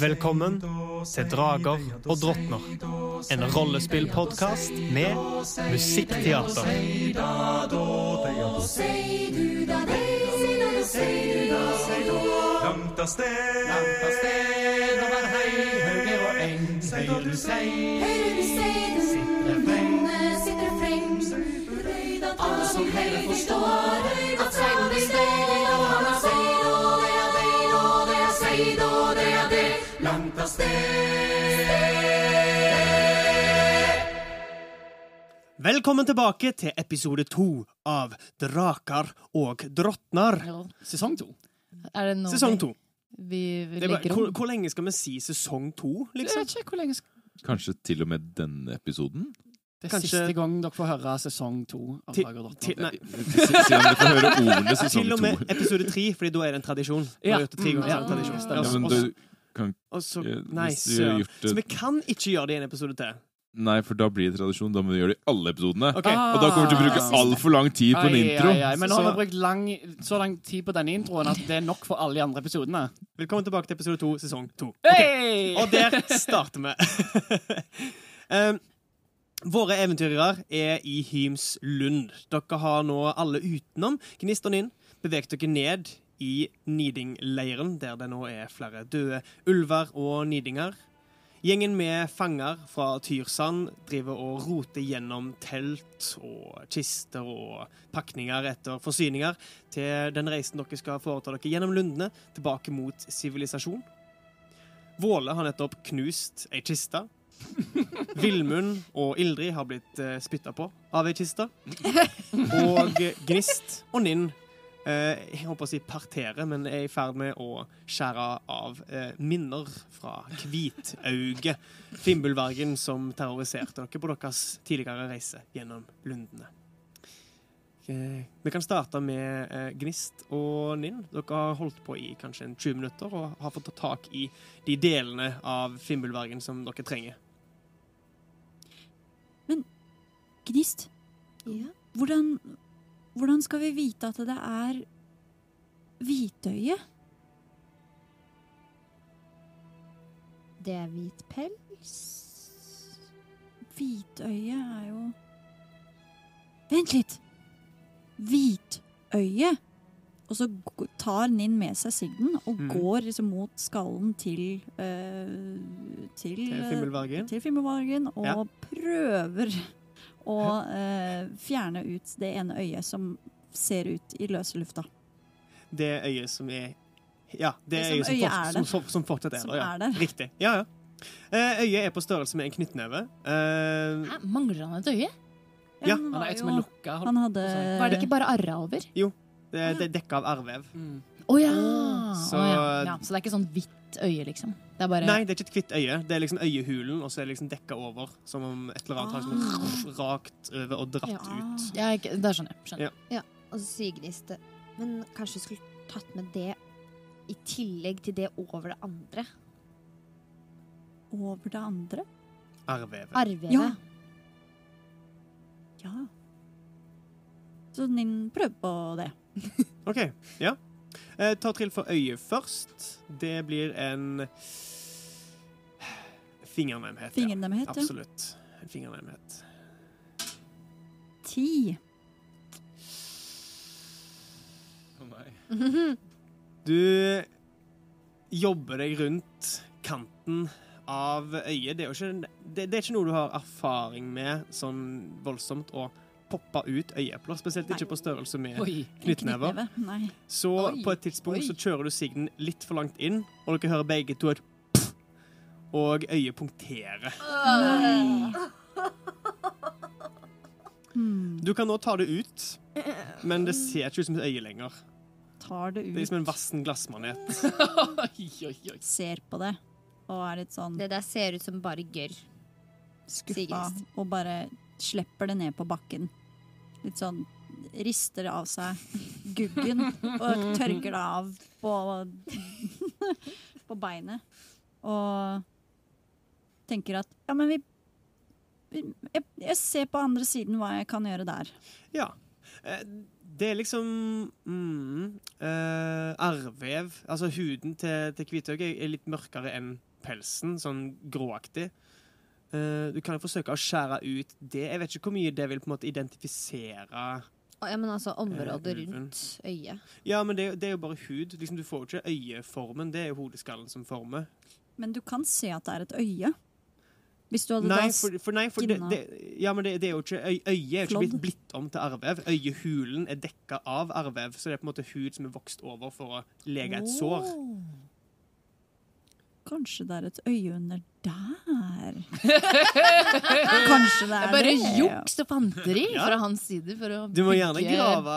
Velkommen til Drager og drottner. En rollespillpodkast med musikkteater. Langt av sted, langt av sted over hei, høyre og eng, høyre du sei, Høyre du du sitter freng, sitter freng. alle som hører forstår, At sted. Velkommen tilbake til episode to av Drakar og drottner. Ja, sesong to. Er det nå Sesong to. vi, vi bare, legger hvor, om? hvor lenge skal vi si sesong to, Jeg liksom? vet ikke hvor lenge sk- Kanskje til og med denne episoden? Det er Kanskje- siste gang dere får høre sesong to av Til- og Drottner. nei, Siden dere får høre ordene sesong til og med episode tre, Fordi da er det en tradisjon. Ja. Mm, ja, Ja, men du kan og så, eh, nei, søren. Så vi kan ikke gjøre det i en episode til. Nei, for da blir det tradisjon. Da må vi gjøre det i alle episodene. Okay. Ah. Og da kommer vi til å bruke altfor lang tid på en Ai, intro. ai, ai, Men nå har vi brukt lang, så lang tid på denne introen at det er nok for alle de andre episodene. Velkommen tilbake til episode to, sesong to. Okay. Hey! Og der starter vi. um, våre eventyrere er i Hyms lund. Dere har nå alle utenom Gnist og Ninn beveget dere ned i Niding-leiren, der det nå er flere døde ulver og nidinger. Gjengen med fanger fra Tyrsand driver og roter gjennom telt og kister og pakninger etter forsyninger til den reisen dere skal foreta dere gjennom lundene tilbake mot sivilisasjon. Våle har nettopp knust ei kiste. Villmund og Ildrid har blitt uh, spytta på av ei kiste. Og Gnist og Ninn eh, jeg håper å si parterer, men er i ferd med å skjære av eh, minner fra Kvitauge, Fimbulvergen som terroriserte dere på deres tidligere reise gjennom lundene. Eh, Vi kan starte med eh, Gnist og Ninn. Dere har holdt på i kanskje 20 minutter og har fått ta tak i de delene av Fimbulvergen som dere trenger. Men Gnist, Ja. hvordan, hvordan skal vi vite at det er hvitøye? Det er hvit pels. Hvitøye er jo Vent litt! Hvitøye! Og så tar Ninn med seg sigden og mm. går liksom mot skallen til eh, Til, Til Fimmelvargen. Til Fimbulvargen og Ja. prøver å eh, fjerne ut det ene øyet som ser ut i løse lufta. Det øyet som er Ja, det, Det som øyet som, øyet fort- er som, som, fortsatt er Som der. Ja. er der. Riktig. Ja, ja. Eh, øyet er på størrelse med en knyttneve. Uh, Hæ, mangler han et øye? Ja, han, Han er et som er lukka. han hadde Var det ikke bare arra over? det, det er dekka av arrvev. Mm. Å ja. Så- oh, ja. ja! Så det er ikke sånn hvitt øye, liksom? Det er bare Nei, det er ikke et hvitt øye. Det er liksom øyehulen, og så er det liksom dekka over. Som om et eller annet har liksom rakt over og dratt ja. ut. Ja, ikke, Det skjønner jeg. Skjønner. Ja. Og så sier Men kanskje du skulle tatt med det i tillegg til det over det andre? over det andre. Arveve Arrvevet. Ja. Ja. Så Ninn prøver på det. OK. Ja. Eh, ta trill for øyet først. Det blir en fingernemhet. Fingernemhet, ja. Absolutt. En fingernemhet. Ti. Å nei Du jobber deg rundt kanten av øyet. Det er jo ikke, det, det er ikke noe du har erfaring med sånn voldsomt å poppe ut øyeepler. Spesielt ikke på størrelse med knyttnever. Så Oi, på et tidspunkt oi. så kjører du sigden litt for langt inn, og dere hører begge to et pff, og øyet punkterer. Du kan nå ta det ut, men det ser ikke ut som et øye lenger. Tar det Det er ut, liksom en vassen glassmanet. Ser på det, og er litt sånn Det der ser ut som bare gørr. skuffa Sigrid. og bare slipper det ned på bakken. Litt sånn rister av seg guggen og tørker det av på, på beinet. Og tenker at ja, men vi, jeg, jeg ser på andre siden hva jeg kan gjøre der. Ja. Eh, Det er liksom mm, uh, arrvev. Altså huden til, til er- er litt mørkere enn pelsen, sånn gråaktig. Eh, du kan jo forsøke å skjære ut det. Jeg vet ikke hvor mye det vil på en måte identifisere Ja, men altså området Eh, rundt øyet. Ja, men det, det er jo bare hud. Liksom, du får jo ikke øyeformen. Det er jo hodeskallen som former. Men du kan se at det er et øye. Hvis du hadde Nei, da for, for, nei, for det, det, ja, men det, det er jo ikke, øy, øyet er jo ikke blitt, blitt om til arrvev. Øyehulen er dekka av arrvev, så det er på en måte hud som er vokst over for å lege et sår. Kanskje det er et øye under der? Kanskje det er det. bare juks og fanteri Ja. fra hans side for å Du må gjerne bygge- grave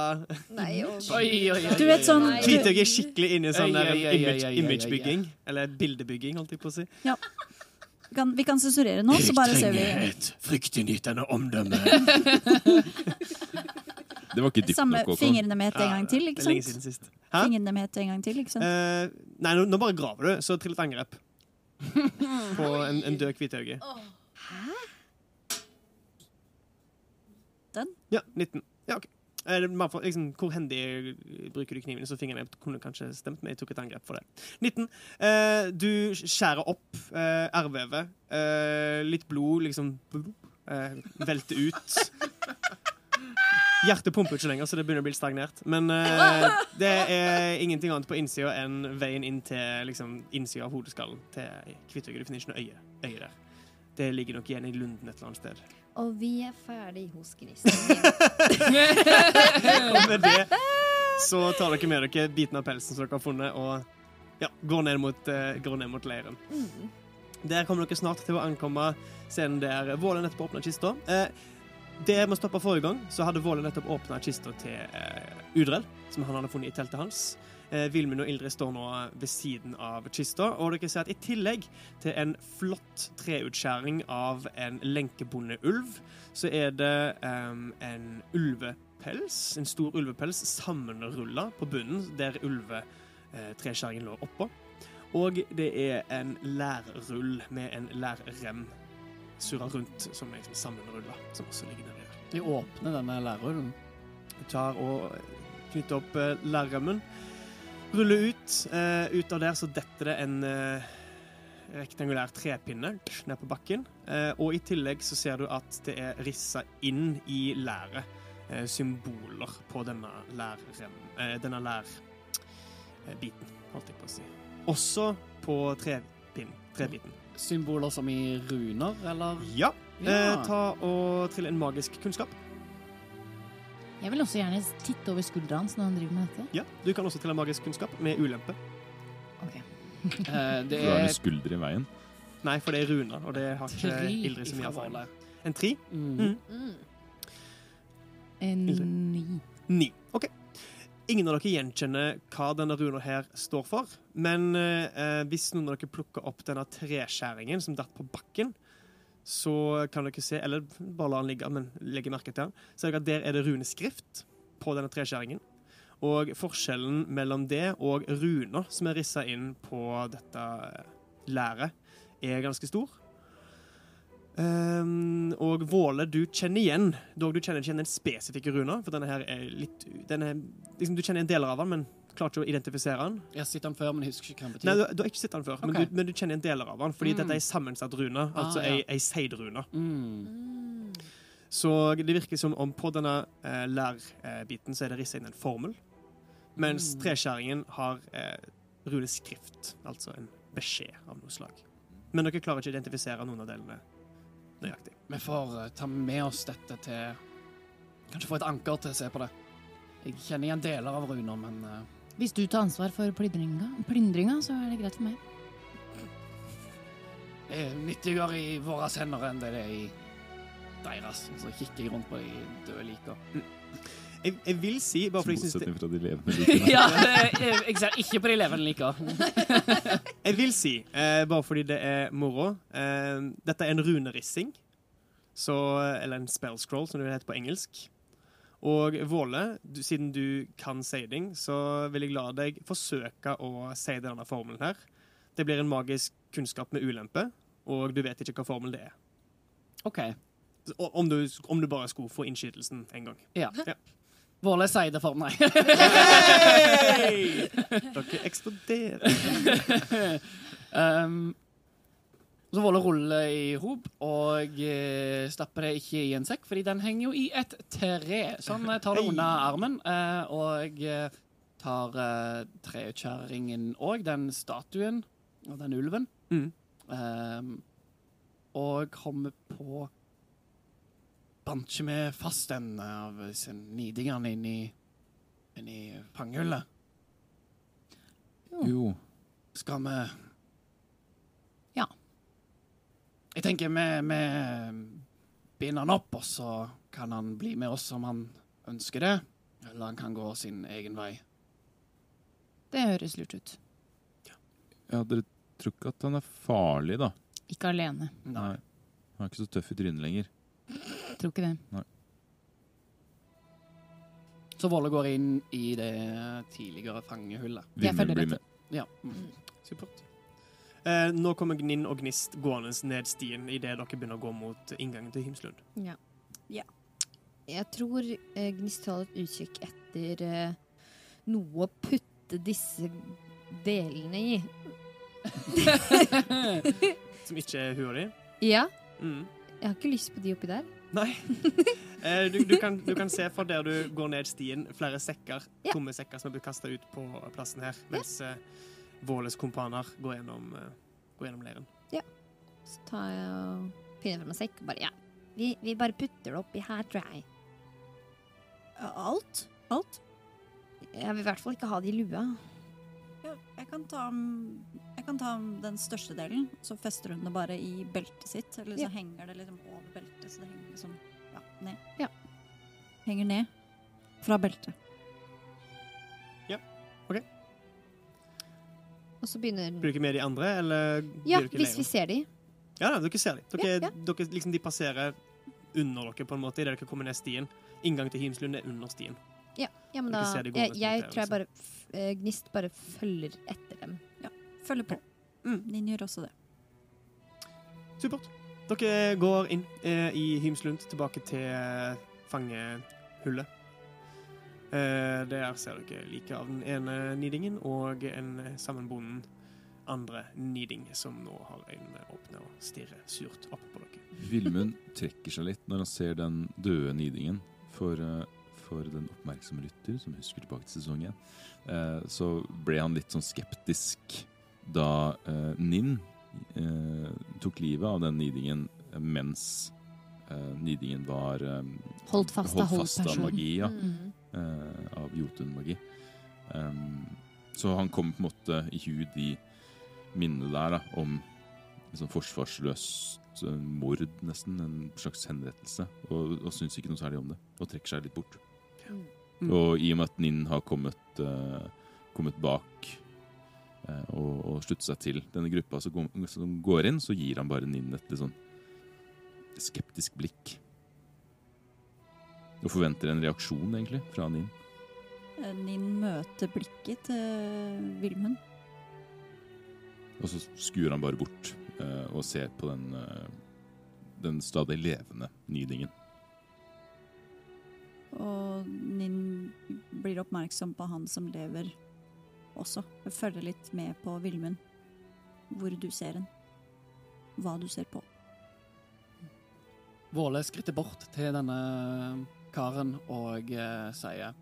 Nei, Oi, oi, oi. Du vet sånn Kvitøy er skikkelig inne i sånn oi, image, imagebygging. Eller bildebygging, holdt jeg på å si. vi kan, vi kan sensurere nå, så bare ser vi et fryktinngytende omdømme. Det var ikke dypt samme nok, Samme fingrene med en gang til, ikke Lenge siden sist. Hæ? Fingrene med en gang til, ikke sant? Uh, nei, nå, nå bare graver du, så trill et angrep. På en, en død Hæ? Den? Ja, 19. Ja, ok. Eh, bare for, liksom, hvor hendig bruker du kniven? Så fingeren kunne kanskje stemt, men jeg tok et angrep for det. 19. Eh, du skjærer opp eh, arrvevet. Eh, litt blod liksom eh, velter ut. Hjertet pumper ikke lenger, så det begynner å bli stagnert. Men uh, det er ingenting annet på innsida enn veien inn til liksom, innsida av hodeskallen til Kvitøyet. Du finner ikke noe øye, øye der. Det ligger nok igjen i lunden et eller annet sted. Og vi er ferdig hos gnisten. Og med det så tar dere med dere biten av pelsen som dere har funnet, og ja, går ned mot, uh, går ned mot leiren. Mm. Der kommer dere snart til å ankomme scenen der Våle nettopp åpna kista. Eh, det vi stoppa forrige gang, så hadde Våle nettopp åpna kista til eh, Udrell, som han hadde funnet i teltet hans. Eh, Vilmund og Ildrid står nå ved siden av kista, og dere ser at i tillegg til en flott treutskjæring av en lenkebondeulv, så er det eh, en ulvepels, en stor ulvepels, sammenrulla på bunnen, der ulvetreskjæringen lå oppå. Og det er en lærrull med en lærrem surra rundt, som er liksom sammenrulla, som også ligger nedi her. Vi åpner denne lærrullen. Vi tar og knytter opp eh, lærremmen, ruller ut. Eh, ut av der så detter det en eh, rektangulær trepinne ned på bakken. Eh, og i tillegg så ser du at det er rissa inn i læret eh, symboler på denne lærrem... Eh, denne lærbiten, holdt jeg på å si. Også på trepinn, trebiten. Symboler som i runer, eller? Ja. Ja. Eh, ta og trill en magisk kunnskap. Jeg vil også gjerne titte over skuldra hans når han driver med dette. Ja, Du kan også trille magisk kunnskap med ulempe. Eh, det Du har er en skulder i veien. Nei, for det er runer, og det har ikke Ildrid så mye erfaring med. En tri? Mm. Mm. Mm. En ni. Ni. OK. Ingen av dere gjenkjenner hva denne runa her står for, men eh, hvis noen av dere plukker opp denne treskjæringen som datt på bakken, så kan dere se, eller bare la den ligge, men legge merke til den, så er det at der er det runeskrift på denne treskjæringen. Og forskjellen mellom det og runer som er rissa inn på dette eh, læret, er ganske stor. Ehm, og Våle, du kjenner igjen Dog du kjenner ikke igjen den spesifikke runa, for denne her er litt den er, liksom, Du kjenner igjen deler av den, men klarer ikke å identifisere den. Jeg har sett den før, men jeg husker ikke hva den Nei, du, du har ikke sett den før, men, du, men du kjenner igjen deler av den, fordi Mm. dette er en sammensatt rune, altså Ah, ja. ei, ei seidrune. Mm. Mm. Så det virker som om på denne eh, lærbiten så er det rissa inn en formel, mens Mm. treskjæringen har eh, runeskrift, altså en beskjed av noe slag. Men dere klarer ikke å identifisere noen av delene nøyaktig. Vi får eh, ta med oss dette til Kanskje få et anker til å se på det. Jeg kjenner igjen deler av runer, men eh, Hvis du tar ansvar for plyndringa, plyndringa, så er det greit for meg. det er nyttigere i våre hender enn det det er i deres. Så kikker jeg rundt på de døde lika. Jeg, jeg vil si, bare fordi jeg synes det, Motsetning fra de levende. Ja, jeg, jeg ser ikke på de levende lika. Jeg vil si, eh, bare fordi det er moro eh, Dette er en runerissing så, eller en spell scroll, som det heter på engelsk. Og Våle, du, siden du kan seiding, så vil jeg la deg forsøke å si denne formelen her. Det blir en magisk kunnskap med ulempe, og du vet ikke hva formel det er. OK. Om du, om du bare skulle få innskytelsen en gang. Ja. Ja. Våle sier det for meg. Hey! Dere eksploderer. um, så Våle ruller i hop og eh, stapper det ikke i en sekk, fordi den henger jo i et tre. Så han eh, tar det unna armen eh, og eh, tar uh, trekjerringen og den statuen og den ulven. Mm. Um, og kommer på Banker vi fast en av disse nidingene inn i, inn i fangehullet? Jo. Skal vi Ja. Jeg tenker vi, vi binder han opp, og så kan han bli med oss om han ønsker det. Eller han kan gå sin egen vei. Det høres lurt ut. Ja, dere tror ikke at han er farlig, da? Ikke alene. Nei. Han er ikke så tøff i trynet lenger. Tror ikke det. Så Volle går inn i det tidligere fangehullet. Jeg følger etter. med. Ja. Mm. Supert. Eh, nå kommer Gninn og Gnist gående ned stien idet dere begynner å gå mot inngangen til Himslund. Ja. Ja. Jeg tror eh, Gnist holder et utkikk etter eh, noe å putte disse delene i. Som ikke er hua di. Ja. Mm. Jeg har ikke lyst på de oppi der. Nei. Eh, du, du, kan, du kan se fra der du går ned stien, flere sekker, Ja. tomme sekker som er blitt kasta ut på plassen her, mens ja. Våles kompaner går gjennom, eh, går gjennom leiren. Så tar jeg og finner fram en sekk og bare Ja, vi, vi bare putter det oppi her, tror jeg. Alt? Alt? Jeg vil i hvert fall ikke ha det i lua. Jeg kan ta Jeg kan ta den største delen, så fester hun det bare i beltet sitt. Eller så Ja. henger det liksom over beltet, så det henger liksom ja, ned. Ja. Henger ned fra beltet. Ja. OK. Og så begynner Bruker vi de andre, eller Ja, hvis vi ser de. Ja, da, dere ser dem. Dere, Ja, ja. dere, liksom, de passerer under dere på en måte idet dere kommer ned stien. Inngang til Himslund er under stien. Ja, ja men da jeg, jeg tror jeg bare f- eh, Gnist bare følger etter dem. Ja. Følger på. Nin gjør også det. Supert. Dere går inn eh, i Hymslund, tilbake til eh, fangehullet. Eh, der ser dere like av den ene nidingen og en sammenbonden andre niding som nå har øynene åpne og stirrer surt opp på dere. Vilmund trekker seg litt når han ser den døde nidingen. For, eh, for den oppmerksomme lytter som husker tilbake til sesong én, eh, så ble han litt sånn skeptisk da eh, Ninn eh, tok livet av den nidingen mens eh, nidingen var Holdt fast holdt fast av magi. Ja. Mm. eh, av Jotun-magi. Så han kom på en måte i hu de minnene der da, om liksom, forsvarsløst mord, nesten. En slags henrettelse. Og, og syns ikke noe særlig om det. Og trekker seg litt bort. Mm. Mm. Og i og med at Ninn har kommet, uh, kommet bak uh, og, og sluttet seg til denne gruppa som går, som går inn, så gir han bare Ninn et litt sånn skeptisk blikk. Og forventer en reaksjon, egentlig, fra Ninn. Ninn Nin møter blikket til Vilmund. Og så skuer han bare bort uh, og ser på den, eh, den stadig levende nydingen. Og Nin blir oppmerksom på han som lever også. Følger litt med på Vilmund. Hvor du ser den. Hva du ser på. Våle skritter bort til denne karen og eh, sier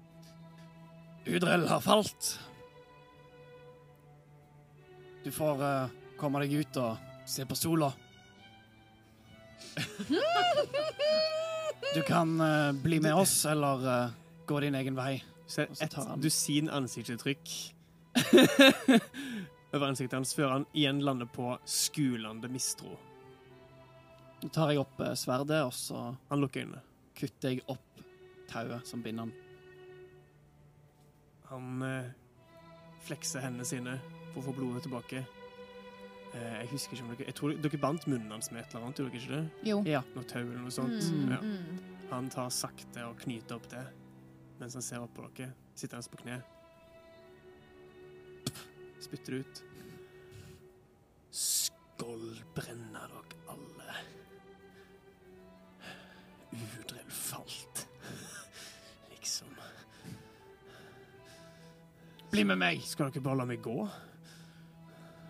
Udrell har falt. Du får eh, komme deg ut og se på sola. Du kan uh, bli med oss, eller uh, gå din egen vei. Se, et dusin ansiktsuttrykk over ansiktet hans før han igjen lander på skulende mistro. Nå tar jeg opp eh, sverdet, og så Han lukker øynene. kutter jeg opp tauet som binder han. Han uh, flekser hendene sine for å få blodet tilbake. Eh, jeg husker ikke om dere Jeg tror dere bandt munnen hans med et eller annet, gjorde dere ikke det? Jo. Ja. Noe tau eller noe sånt. Mm, Ja. mm. Han tar sakte og knyter opp det mens han ser opp på dere. Sitter han på kne. Spytter ut. Skål brenne dere alle. Udrell falt. Liksom. Bli med meg! Skal dere bare la meg gå?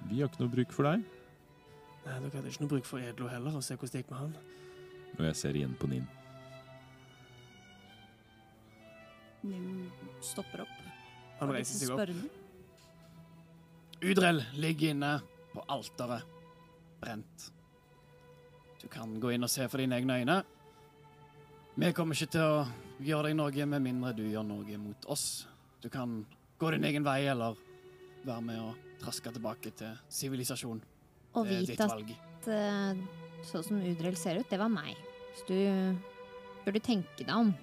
Vi har ikke noe bruk for deg. Nei, Dere hadde ikke noe bruk for Edlo heller, og se hvordan det gikk med han. Og jeg ser igjen på Nin. Nim stopper opp. Han reiser seg opp. Udrell ligger inne på alteret, brent. Du kan gå inn og se for dine egne øyne. Vi kommer ikke til å gjøre deg noe med mindre du gjør noe mot oss. Du kan gå din egen vei eller være med og traske tilbake til sivilisasjon. Og vite at eh, sånn som Udrell ser ut, det var meg. Så du burde tenke deg om.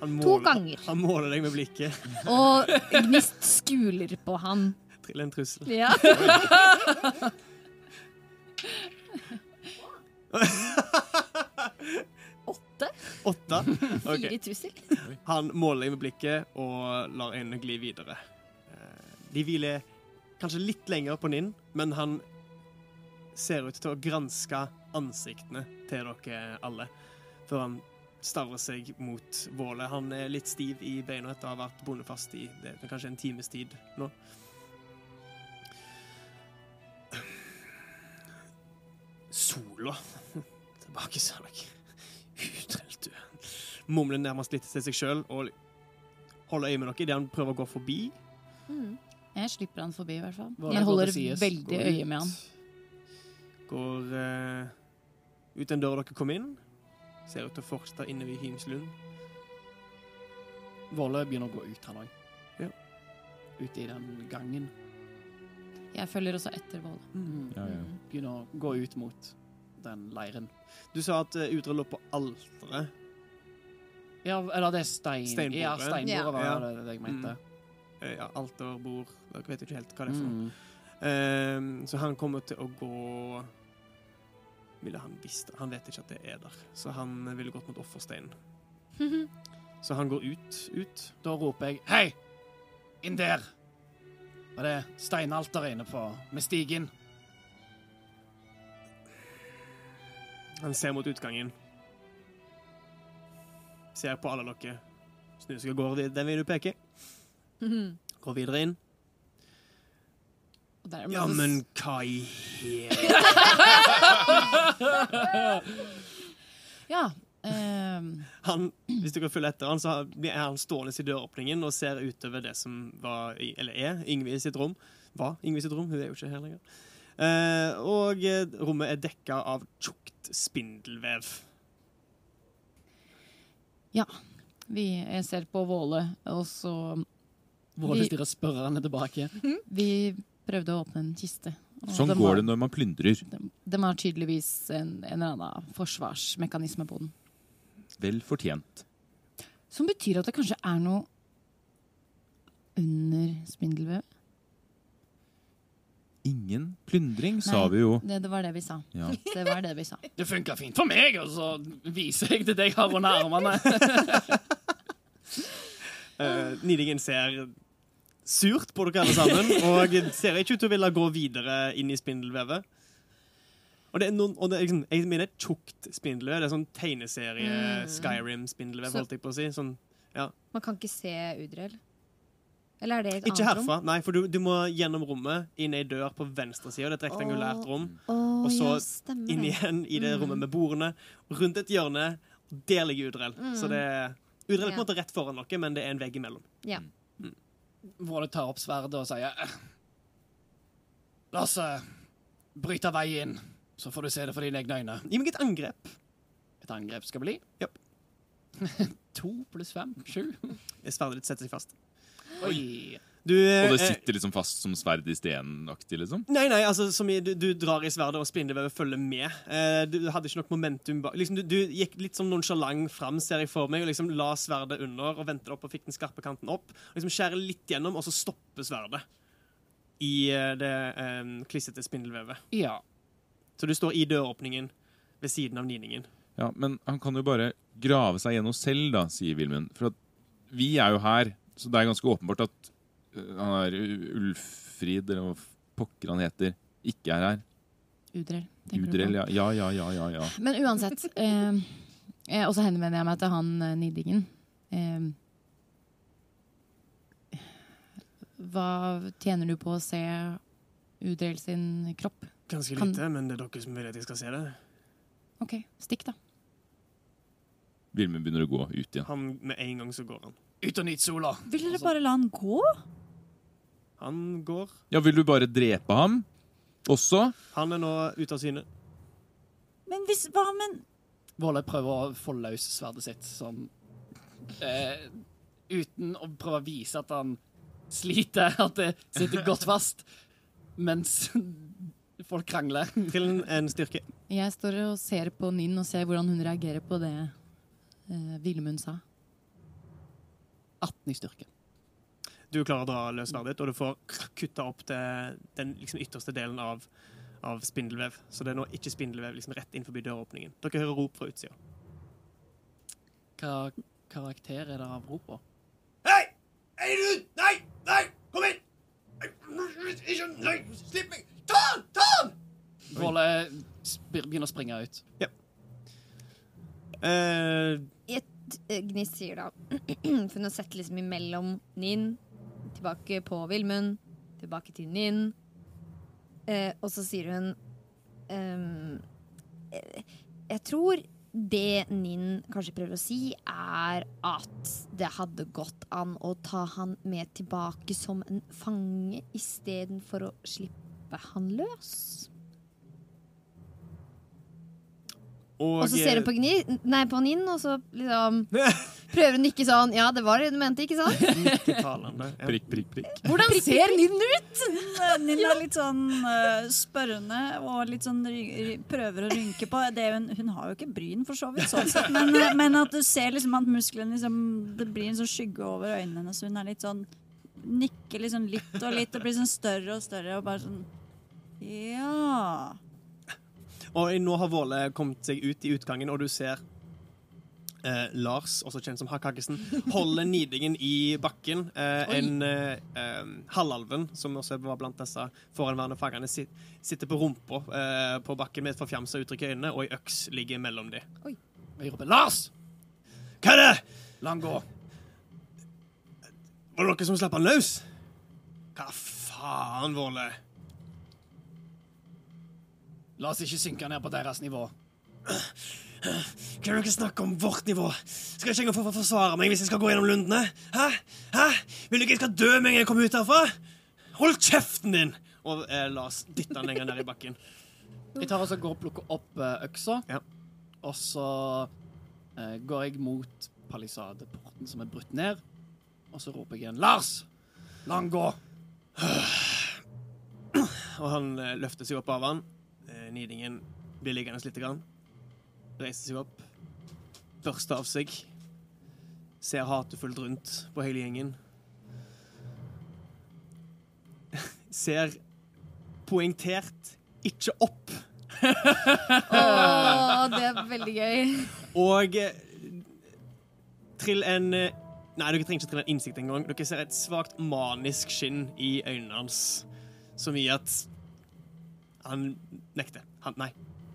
Han To ganger. Han måler deg med blikket. Og Gnist skuler på han. Trill en trussel. Ja. Åtte? Åtte. Okay. Fire trussel. Han måler deg med blikket og lar øynene gli videre. De hviler kanskje litt lenger på Ninn, men han ser ut til å granske ansiktene til dere alle før han starrer seg mot bålet. Han er litt stiv i beina etter å ha vært bonde fast i det kanskje en times tid nå. Sola Tilbake, sa dere. Utrelt, du. Mumler nærmest litt til seg sjøl og holder øye med dere idet han prøver å gå forbi. Mm. Jeg slipper han forbi, i hvert fall. Hva Jeg holder veldig Går øye med han. Går uh, ut den døra dere kom inn. Ser ut til å fortsette inne ved Hymslund. Våle begynner å gå ut, han òg. Ja. Ute i den gangen. Jeg følger også etter Våle. Ja, ja. Begynner å gå ut mot den leiren. Du sa at uh, Udre lå på alteret. Ja, eller det er stein... Steinbordet. Ja, steinbordet var det, det jeg mente. Eh, ja, alterbord Dere vet ikke helt hva det er for noe. Mm. Um, så han kommer til å gå Ville han visst? Han vet ikke at det er der. Så han ville gått mot offersteinen. Så han går ut. ut. Da roper jeg Hei! Inn der! Og det er steinalteret inne på med stigen. Han ser mot utgangen. Ser på alle dere. Snur seg av gårde den veien du peker. Går videre inn. Ja, men hva i hele Ja. Um. han, Hvis dere følger etter han, så er han stående i døråpningen og ser utover det som var, eller er, Ingvild sitt rom. Var Ingvild sitt rom, hun er jo ikke her lenger. Uh, og eh, rommet er dekka av tjukt spindelvev. Ja. vi, jeg ser på Våle, og så Våle Vi- stirrer spørrende tilbake. Vi prøvde å åpne en kiste. og Sånn de går har- det når man plyndrer. De, de har tydeligvis en, en eller annen forsvarsmekanisme på den. Vel fortjent. Som betyr at det kanskje er noe under spindelvev. Ingen plyndring, sa vi jo. Det, det var det vi sa. Ja. Det var det vi sa. Det funka fint for meg, og så viser jeg til deg jeg har under armene. Uh, Nidingen ser surt på dere alle sammen, og ser ikke ut til å ville gå videre inn i spindelvevet. Og det er noen, og det er liksom, jeg mener tjukt spindelvev. Det er sånn tegneserie Mm. Holdt jeg på å si. Sånn, Man kan ikke se Udrell. Eller er det et ikke annet rom? herfra, nei, for du, du må gjennom rommet, inn ei dør på venstre side. Det er et rektangulært oh. rom. Oh, Og så ja, Inn igjen i det Mm. rommet med bordene. Rundt et hjørne, og der ligger Udrell. Mm. Så det er Udrell er på en måte rett foran dere, men det er en vegg imellom. Ja. Våle tar opp sverdet og sier "Eh, La oss eh, bryte vei inn, så får du se det for dine egne øyne. Gi meg et angrep. Et angrep skal bli. Japp. to pluss fem. Sju. Sverdet ditt setter seg fast. Oi. Du, eh, Og det sitter liksom fast som sverd i stenen-aktig? liksom. Nei, nei, altså som i, du, du drar i sverdet, og spindelvevet følger med. Eh, du hadde ikke nok momentum bak. Liksom, du, du gikk litt sånn nonsjalant fram, ser jeg for meg, og liksom la sverdet under og ventet opp og fikk den skarpe kanten opp. Og liksom Skjærer litt gjennom, og så stopper sverdet. i eh, det eh, klissete spindelvevet. Ja. Så du står i døråpningen ved siden av niningen. Ja, Men han kan jo bare grave seg gjennom selv, da, sier Vilmund. For at vi er jo her, så det er ganske åpenbart at han er Ulfrid, eller hva pokker han heter, ikke er her. Udrell. Udrell, ja. Ja, ja, ja, ja, ja. Men uansett. Eh, eh, og så henvender jeg meg til han eh, nidingen. Eh, hva tjener du på å se Udrell sin kropp? Ganske Kan- lite, men det er dere som vil at jeg skal se det. OK, stikk, da. Vilmund begynner å gå ut igjen. Han, Med en gang så går han. Ut og nyt sola. Vil dere bare la han gå? Han går. Ja, vil du bare drepe ham også? Han er nå ute av syne. Men hvis Hva, men Våle prøver å få løs sverdet sitt som eh, Uten å prøve å vise at han sliter, at det sitter godt fast, mens folk krangler. Til en, styrke. Jeg står og ser på Ninn og ser hvordan hun reagerer på det eh, Vilmund sa. 18 i styrke. Du klarer å dra løs sverdet ditt, og du får kutta opp til den liksom ytterste delen av, av spindelvev. Så det er nå ikke spindelvev liksom rett innenfor døråpningen. Dere hører rop fra utsida. Hva karakter er det av rop? Hei! Hei, du! Nei! Nei! Kom inn! Ikke Nei! Slipp meg! Ta han! Ta han! Våle begynner å springe ut. Ja. Uh, Gnist sier da For hun har sett liksom imellom Ninn, tilbake på Vilmund, tilbake til Ninn. Eh, og så sier hun ehm, eh, Jeg tror det Ninn kanskje prøver å si, er at det hadde gått an å ta han med tilbake som en fange istedenfor å slippe han løs. og Og så ser hun på, Gni, nei, på Ninn, og så liksom prøver hun å nikke sånn. Ja, det var det du mente, ikke sant? Nikketalende. Ja. Prikk, prikk, prikk. Hvordan ser Ninn ut?! Ninn er litt sånn uh, spørrende og litt sånn ry ry prøver å rynke på. Det hun, hun har jo ikke bryn, for så vidt, sånn sett, men, eh, men at du ser liksom at musklene liksom, Det blir en sånn skygge over øynene hennes. Hun er litt sånn Nikker liksom litt og litt og blir sånn større og større og bare sånn Ja. Og nå har Våle kommet seg ut i utgangen, og du ser eh, Lars, også kjent som Hakkhaggesen, holder nidingen i bakken. Eh, en eh, halvalven, som også var blant disse foranværende fangene, sit, sitter på rumpa eh, på bakken med et forfjamsa uttrykk i øynene, og ei øks ligger mellom dem. Jeg roper 'Lars! Hva er det? La han gå!' Var det dere som slapp han løs? Hva faen, Våle? La oss ikke synke ned på deres nivå. Kan dere snakke om vårt nivå? Skal jeg ikke engang få forsvare meg hvis jeg skal gå gjennom lundene? Hæ? Hæ? Vil du ikke jeg skal dø med en gang jeg kommer ut herfra? Hold kjeften din! Og eh, Lars dytter han lenger ned i bakken. Jeg tar også går og plukker opp eh, øksa, Ja. og så eh, går jeg mot palisadeporten som er brutt ned, og så roper jeg igjen 'Lars! La han gå!' Og han eh, løfter seg opp av han. Eh, nidingen blir liggende litt. Grann. Reiser seg opp. Børster av seg. Ser hatefullt rundt på hele gjengen. Ser poengtert ikke opp. Å, det er veldig gøy. Og eh, trill en eh, Nei, dere trenger ikke trille en innsikt engang. Dere ser et svakt manisk skinn i øynene hans, som gir at han nekter. Han, nei.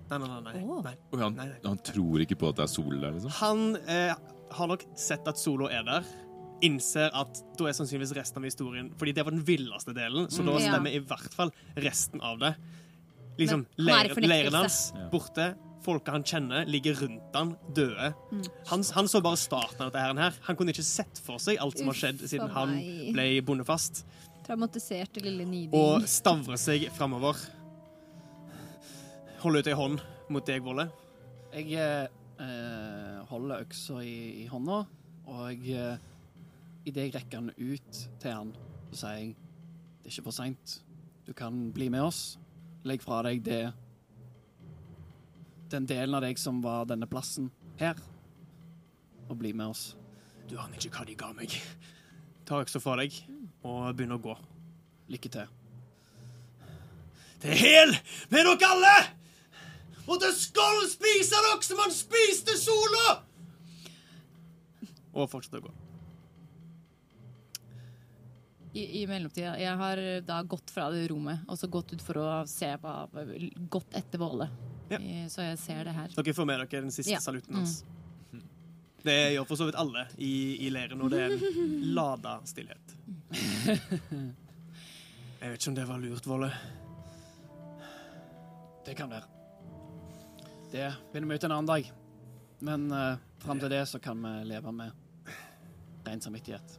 Nei, nei, nei. nei, nei. Og han, han tror ikke på at det er sol der, liksom. Han eh, har nok sett at Solo er der. Innser at da er sannsynligvis resten av historien Fordi det var den villeste delen, så da Mm. Ja. stemmer i hvert fall resten av det. Liksom, leiren, leiren hans Ja. borte. Folka han kjenner, ligger rundt han, døde. Mm. Han, han så bare starten av dette her. her. Han kunne ikke sett for seg alt som har skjedd siden han ble bondefast. Traumatiserte lille niding. og stavre seg framover. Holder ut ei hånd mot deg, Volle. Jeg eh, holder øksa i, i hånda, og eh, idet jeg rekker den ut til han, så sier jeg det er ikke for seint. Du kan bli med oss. Legg fra deg det Den delen av deg som var denne plassen her, og bli med oss. Du aner ikke hva de ga meg. Ta øksa fra deg og begynn å gå. Lykke til. til hel med dere alle! Og til skål spiser dere som han spiste sola! Og fortsette å gå. I, I mellomtida, jeg har da gått fra det rommet og så gått ut for å se på gått etter Våle. Ja. I- Så jeg ser det her. Dere får med dere den siste Ja. saluten hans. Det gjør for så vidt alle i, i leiren, og det er en lada stillhet. Jeg vet ikke om det var lurt, Volle. Det kan være. Det finner vi ut en annen dag. Men uh, fram til det så kan vi leve med ren samvittighet.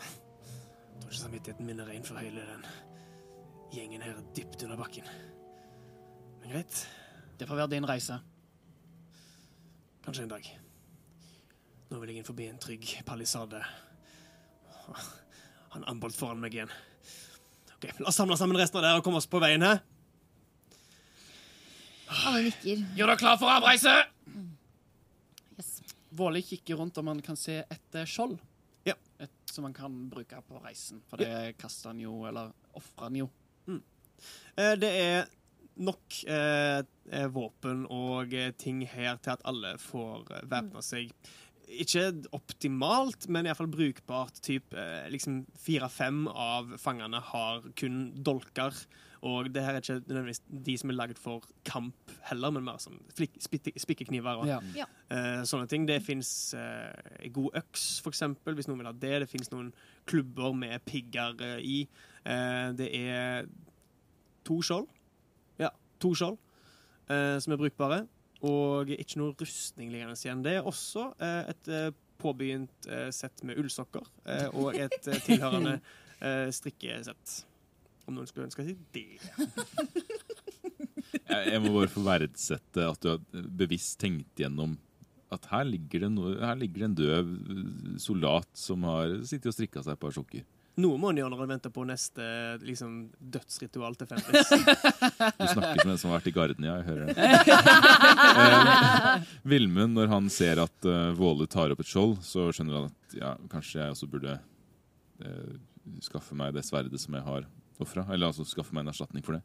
Jeg tror ikke samvittigheten min er ren for hele den gjengen her dypt under bakken. Men greit. Det får være din reise. Kanskje en dag. Nå vil jeg inn forbi en trygg palisade. Han Ambolt foran meg igjen. Ok, La oss samle sammen resten av dere og komme oss på veien her. Alle nikker. Gjør dere klar for avreise! Yes. Våle kikker rundt om han kan se et eh, skjold. Ja. Et som han kan bruke på reisen. For det kaster han jo, eller ofrer han jo. Eh, Det er nok eh, eh, våpen og ting her til at alle får væpna seg. Ikke optimalt, men iallfall brukbart. Typ, eh, liksom Fire-fem av fangene har kun dolker. Og det her er ikke nødvendigvis de som er laget for kamp heller, men mer som spikkekniver og Ja. uh, sånne ting. Det fins uh, god øks, for eksempel, hvis noen vil ha det. Det fins noen klubber med pigger uh, i. Eh, det er to skjold. Ja, to skjold eh, som er brukbare. Og ikke noe rustning liggende igjen. Det er også eh, et eh, påbegynt eh, sett med ullsokker eh, og et eh, tilhørende eh, strikkesett. Om noen skulle ønske seg det. Jeg, må bare få verdsette at du har bevisst tenkt gjennom at her ligger det, noe, her ligger det en døv soldat som har sittet og strikka seg et par sokker. Noe må han gjøre når han venter på neste liksom, dødsritual til Fenris. Du snakker som en som har vært i garden, ja. Jeg hører det. Eh, Vilmund, når han ser at uh, Våle tar opp et skjold, så skjønner han at ja, kanskje jeg også burde uh, skaffe meg det sverdet som jeg har ofra. Eller altså skaffe meg en erstatning for det.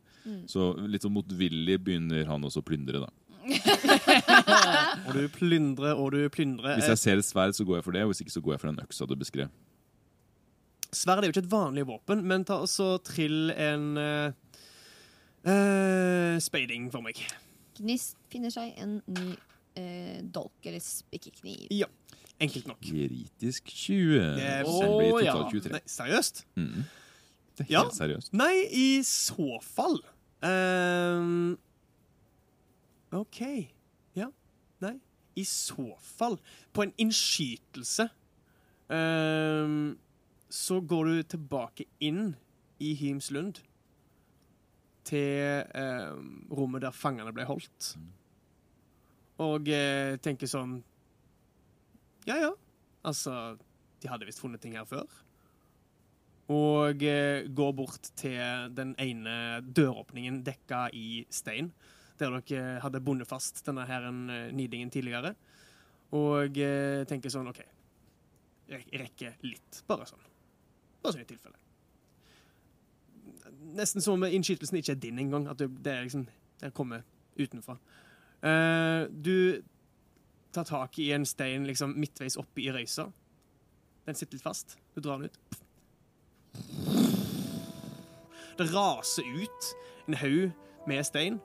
Så litt sånn motvillig begynner han også å plyndre, da. Og du plyndrer og du plyndrer. Hvis jeg ser et sverd, så går jeg for det, og hvis ikke så går jeg for den øksa du beskrev. Sverd er jo ikke et vanlig våpen, men ta også trill en uh, uh, spading for meg. Gnist finner seg en ny uh, dolk eller spikkekniv. Enkelt nok. Kritisk 20. Det er- blir totalt 23. Nei, seriøst? Mhm. Det er Ja. helt seriøst. Nei, i så fall um, OK. Ja. Nei. I så fall På en innskytelse um, så går du tilbake inn i Hymslund. Til um, rommet der fangene ble holdt. Og uh, tenker sånn Ja, ja. Altså, de hadde visst funnet ting her før. Og eh, går bort til den ene døråpningen dekka i stein, der dere hadde bundet fast denne her eh, nidingen tidligere. Og eh, tenker sånn OK, jeg rekker litt. Bare sånn. Bare sånn i tilfelle. Nesten som om innskytelsen ikke er din engang. At det er liksom Det kommer utenfra. Du tar tak i en stein liksom midtveis oppe i røysa. Den sitter litt fast. Du drar den ut. Det raser ut en haug med stein,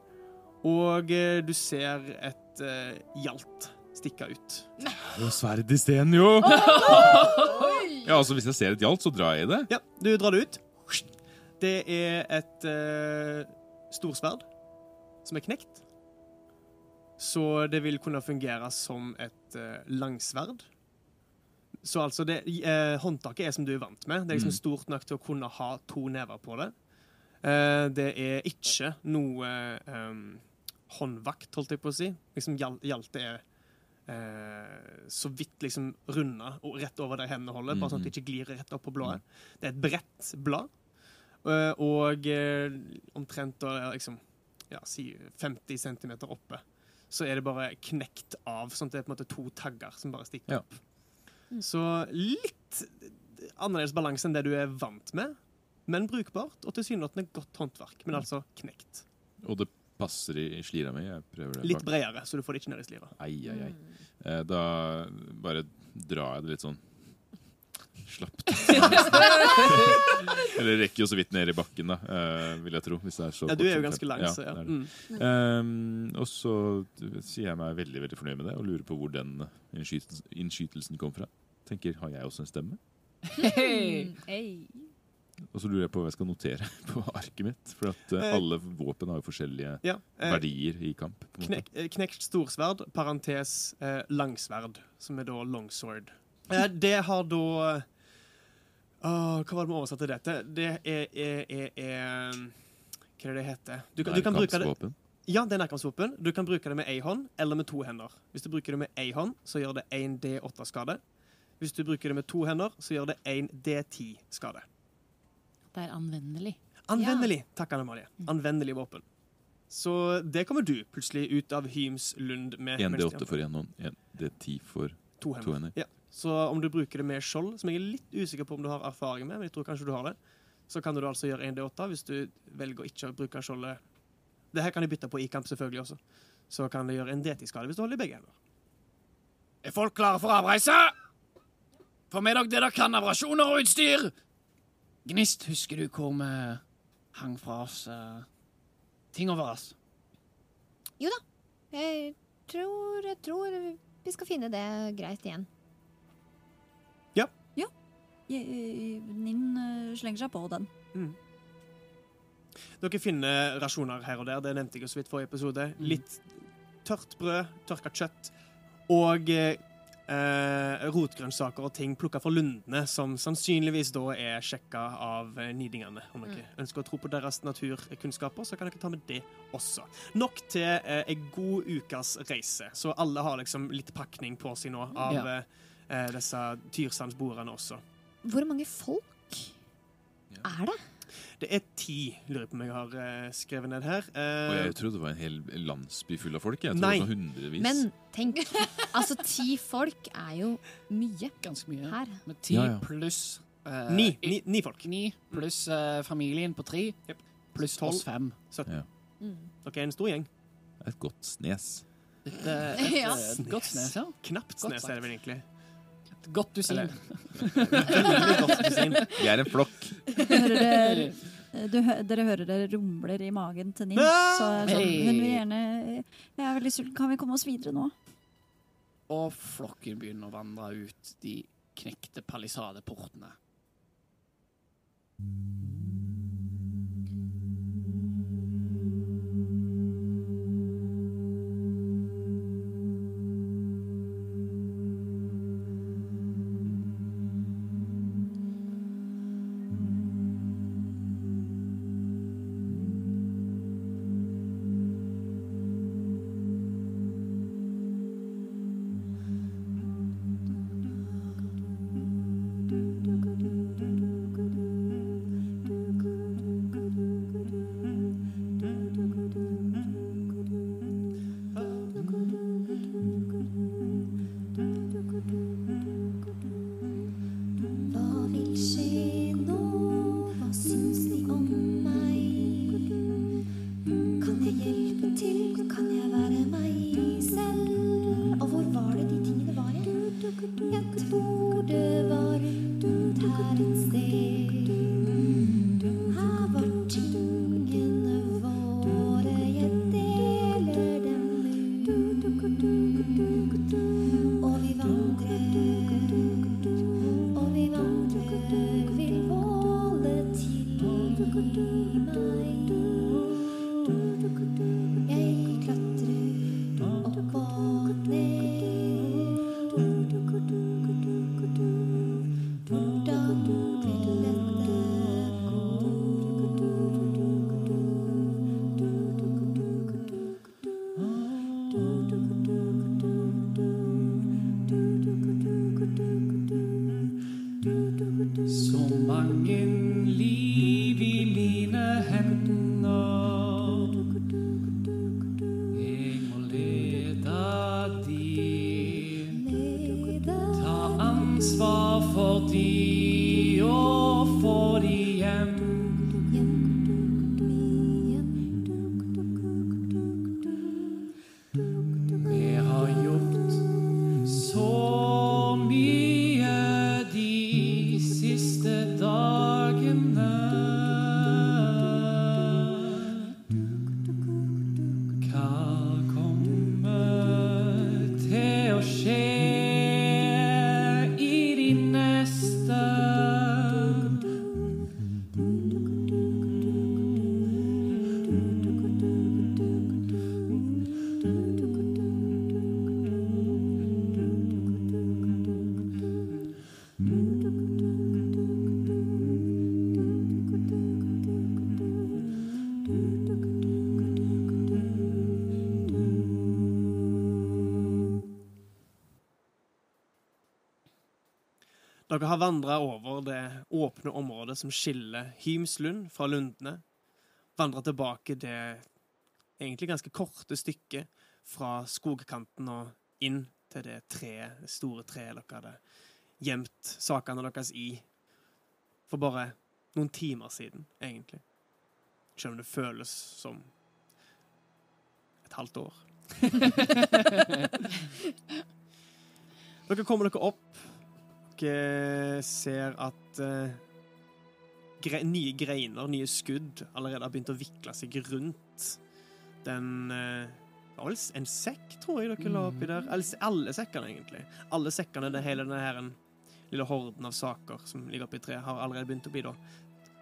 og eh, du ser et eh, hjalt stikke ut. Og sverd i steinen, jo! Ja, altså Hvis jeg ser et hjalt, så drar jeg i det. Ja, du drar det ut. Det er et uh, storsverd som er knekt. Så det vil kunne fungere som et eh, langsverd. Så altså, det, eh, håndtaket er som du er vant med. Det er liksom Mm. stort nok til å kunne ha to never på det. Eh, det er ikke noe eh, håndvakt, holdt jeg på å si. Liksom, Hjalte er eh, så vidt liksom runda og rett over der hendene holder, bare sånn at det ikke glir rett opp på bladet. Det er et bredt blad, eh, og eh, omtrent da, liksom, ja, si 50 cm oppe, så er det bare knekt av, sånn at det er på en måte to tagger som bare stikker Ja. Så litt annerledes balanse enn det du er vant med, men brukbart, og tilsynelatende godt håndverk. Men altså knekt. Og det passer i, slira mi. Jeg prøver det. Litt bredere, så du får det ikke ned i slira. Ai, ai, ai. Eh, da bare drar jeg det litt sånn slapt. Eller rekker jo så vidt ned i bakken, da, eh, vil jeg tro. Hvis det er så Ja, du er jo ganske lang, så ja. det det. Mm. Ehm, og så sier jeg meg veldig veldig fornøyd med det og lurer på hvor den innskytelsen, innskytelsen kom fra. Tenker, Har jeg også en stemme? Hey. Hey. Og så lurer jeg på hva jeg skal notere på arket mitt. For at eh, Eh. alle våpen har jo forskjellige Ja. eh, verdier i kamp. Knek, eh, knekt storsverd, parentes eh, langsverd, som er da longsword. Eh, det har da Åh, Hva var det vi oversatte oversette dette? Det er, er, er, er Hva er det det heter? Du, du kan bruke det. Ja, det er nærkampsvåpen. Du kan bruke det med én hånd eller med to hender. Hvis du bruker det med én hånd, så gjør det 1 D8-skade. Hvis du bruker det med to hender, så gjør det 1 D10-skade. Det er anvendelig. Anvendelig! Takk, Anne Marie. Anvendelig våpen. Så det kommer du plutselig ut av Hyms lund med. 1D8 for én hånd, 1D10 for to to hender. hender. Ja. Så om du bruker det med skjold, som jeg er litt usikker på om du har erfaring med, men jeg tror kanskje du har det, så kan du altså gjøre 1D8 hvis du velger å ikke bruke skjoldet. Det her kan de bytte på i kamp selvfølgelig også. Så kan du gjøre en D10-skade hvis du holder i begge hender. Er folk klare for avreise? Få med dere det dere kan av rasjoner og utstyr. Gnist, husker du hvor vi hang fra oss eh, ting over oss? Jeg tror, jeg tror vi skal finne det greit igjen. Ja. Ninn eh, slenger seg på den. Dere finner rasjoner her og der, det nevnte jeg jo så vidt forrige episode. Litt tørt brød, tørka kjøtt og eh, rotgrønnsaker og ting plukka fra lundene, som sannsynligvis da er sjekka av eh, nidingene. Om dere ønsker å tro på deres naturkunnskaper, så kan dere ta med det også. Nok til eh, en god ukas reise, så alle har liksom litt pakning på seg nå av Ja. eh, eh, disse tyrsandsbordene også. Hvor mange folk Ja. er det? Det er ti, lurer jeg på om jeg har eh, skrevet ned her. Eh, Og jeg trodde det var en hel landsby full av folk. Jeg trodde Nei. det var hundrevis. Men tenk, altså ti folk er jo mye Ganske mye. her. Med ti Ja, ja. pluss eh, ni, ni, ni folk. Ni pluss eh, familien på tre. Jep. Pluss Tolv. oss fem. Mm. Dere er en stor gjeng. Et godt snes. Et, eh, et, Ja. eh, et godt snes, ja. Knapt Godt snes er det vel egentlig. Et godt dusin. Vi er en flokk. Hører dere, du, dere hører det rumler i magen til Nils. Så sånn, hun vil gjerne Jeg er veldig sulten. Kan vi komme oss videre nå? Og flokken begynner å vandre ut de knekte palisadeportene. Området som skiller Hymslund fra Lundene, vandrer tilbake det egentlig ganske korte stykket fra skogkanten og inn til det treet, det store treet dere hadde gjemt sakene deres i for bare noen timer siden, egentlig. Selv om det føles som et halvt år. dere kommer dere opp. Dere ser at eh, gre nye greiner, nye skudd, allerede har begynt å vikle seg rundt den eh, en sekk, tror jeg dere la oppi der. Alle, alle sekkene, egentlig. Alle sekkene, det hele denne her, lille horden av saker som ligger oppi treet, har allerede begynt å bli da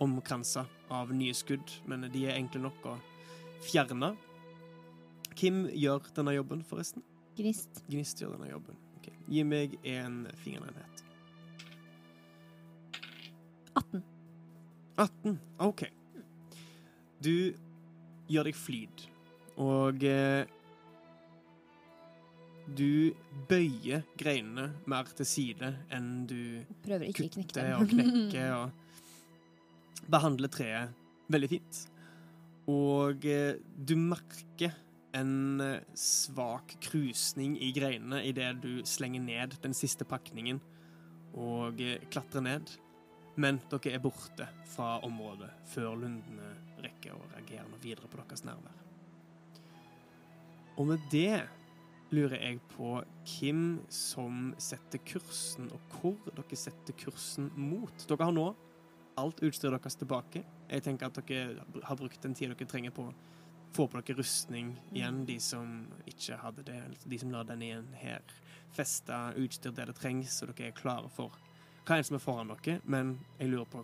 omkransa av nye skudd, men de er enkle nok å fjerne. Hvem gjør denne jobben, forresten? Gnist. Gnist gjør denne jobben. Ok. Gi meg en fingerenhet. 18. 18. OK. Du gjør deg flid, og eh, du bøyer greinene mer til side enn du Prøver ikke å knekke og knekker og behandler treet veldig fint. Og eh, du merker en eh, svak krusning i greinene idet du slenger ned den siste pakningen og eh, klatrer ned. Men dere er borte fra området før lundene rekker å reagere noe videre på deres nærvær. Og med det lurer jeg på hvem som setter kursen, og hvor dere setter kursen mot. Dere har nå alt utstyret deres tilbake. Jeg tenker at dere har brukt den tida dere trenger på å få på dere rustning igjen, de som ikke hadde det. De som la den igjen her. Festa utstyr der det trengs, så dere er klare for hva er det som er foran dere. Men jeg lurer på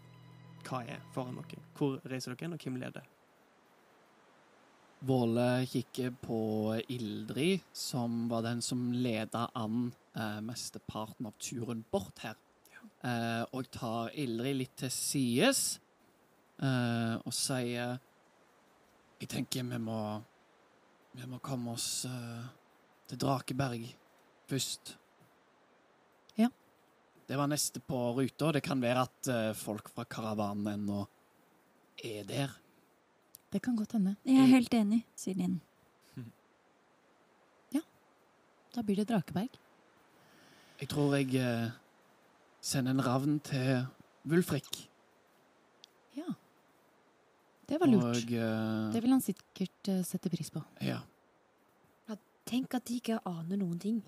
hva er foran dere. Hvor reiser dere hen, og hvem leder? Våle kikker på Ildrid, som var den som leda an eh, mesteparten av turen bort her. Eh, og tar Ildrid litt til sides eh, og sier Jeg tenker vi må Vi må komme oss eh, til Drakeberg først. Det var neste på ruta. Det kan være at eh, folk fra karavanen ennå er der. Det kan godt hende. Jeg er helt enig, sier Linn. Da blir det Drakeberg. Jeg tror jeg eh, sender en ravn til Wulfrik. Ja. Det var lurt. Og eh, Det vil han sikkert eh, sette pris på. ja. Tenk at de ikke aner noen ting.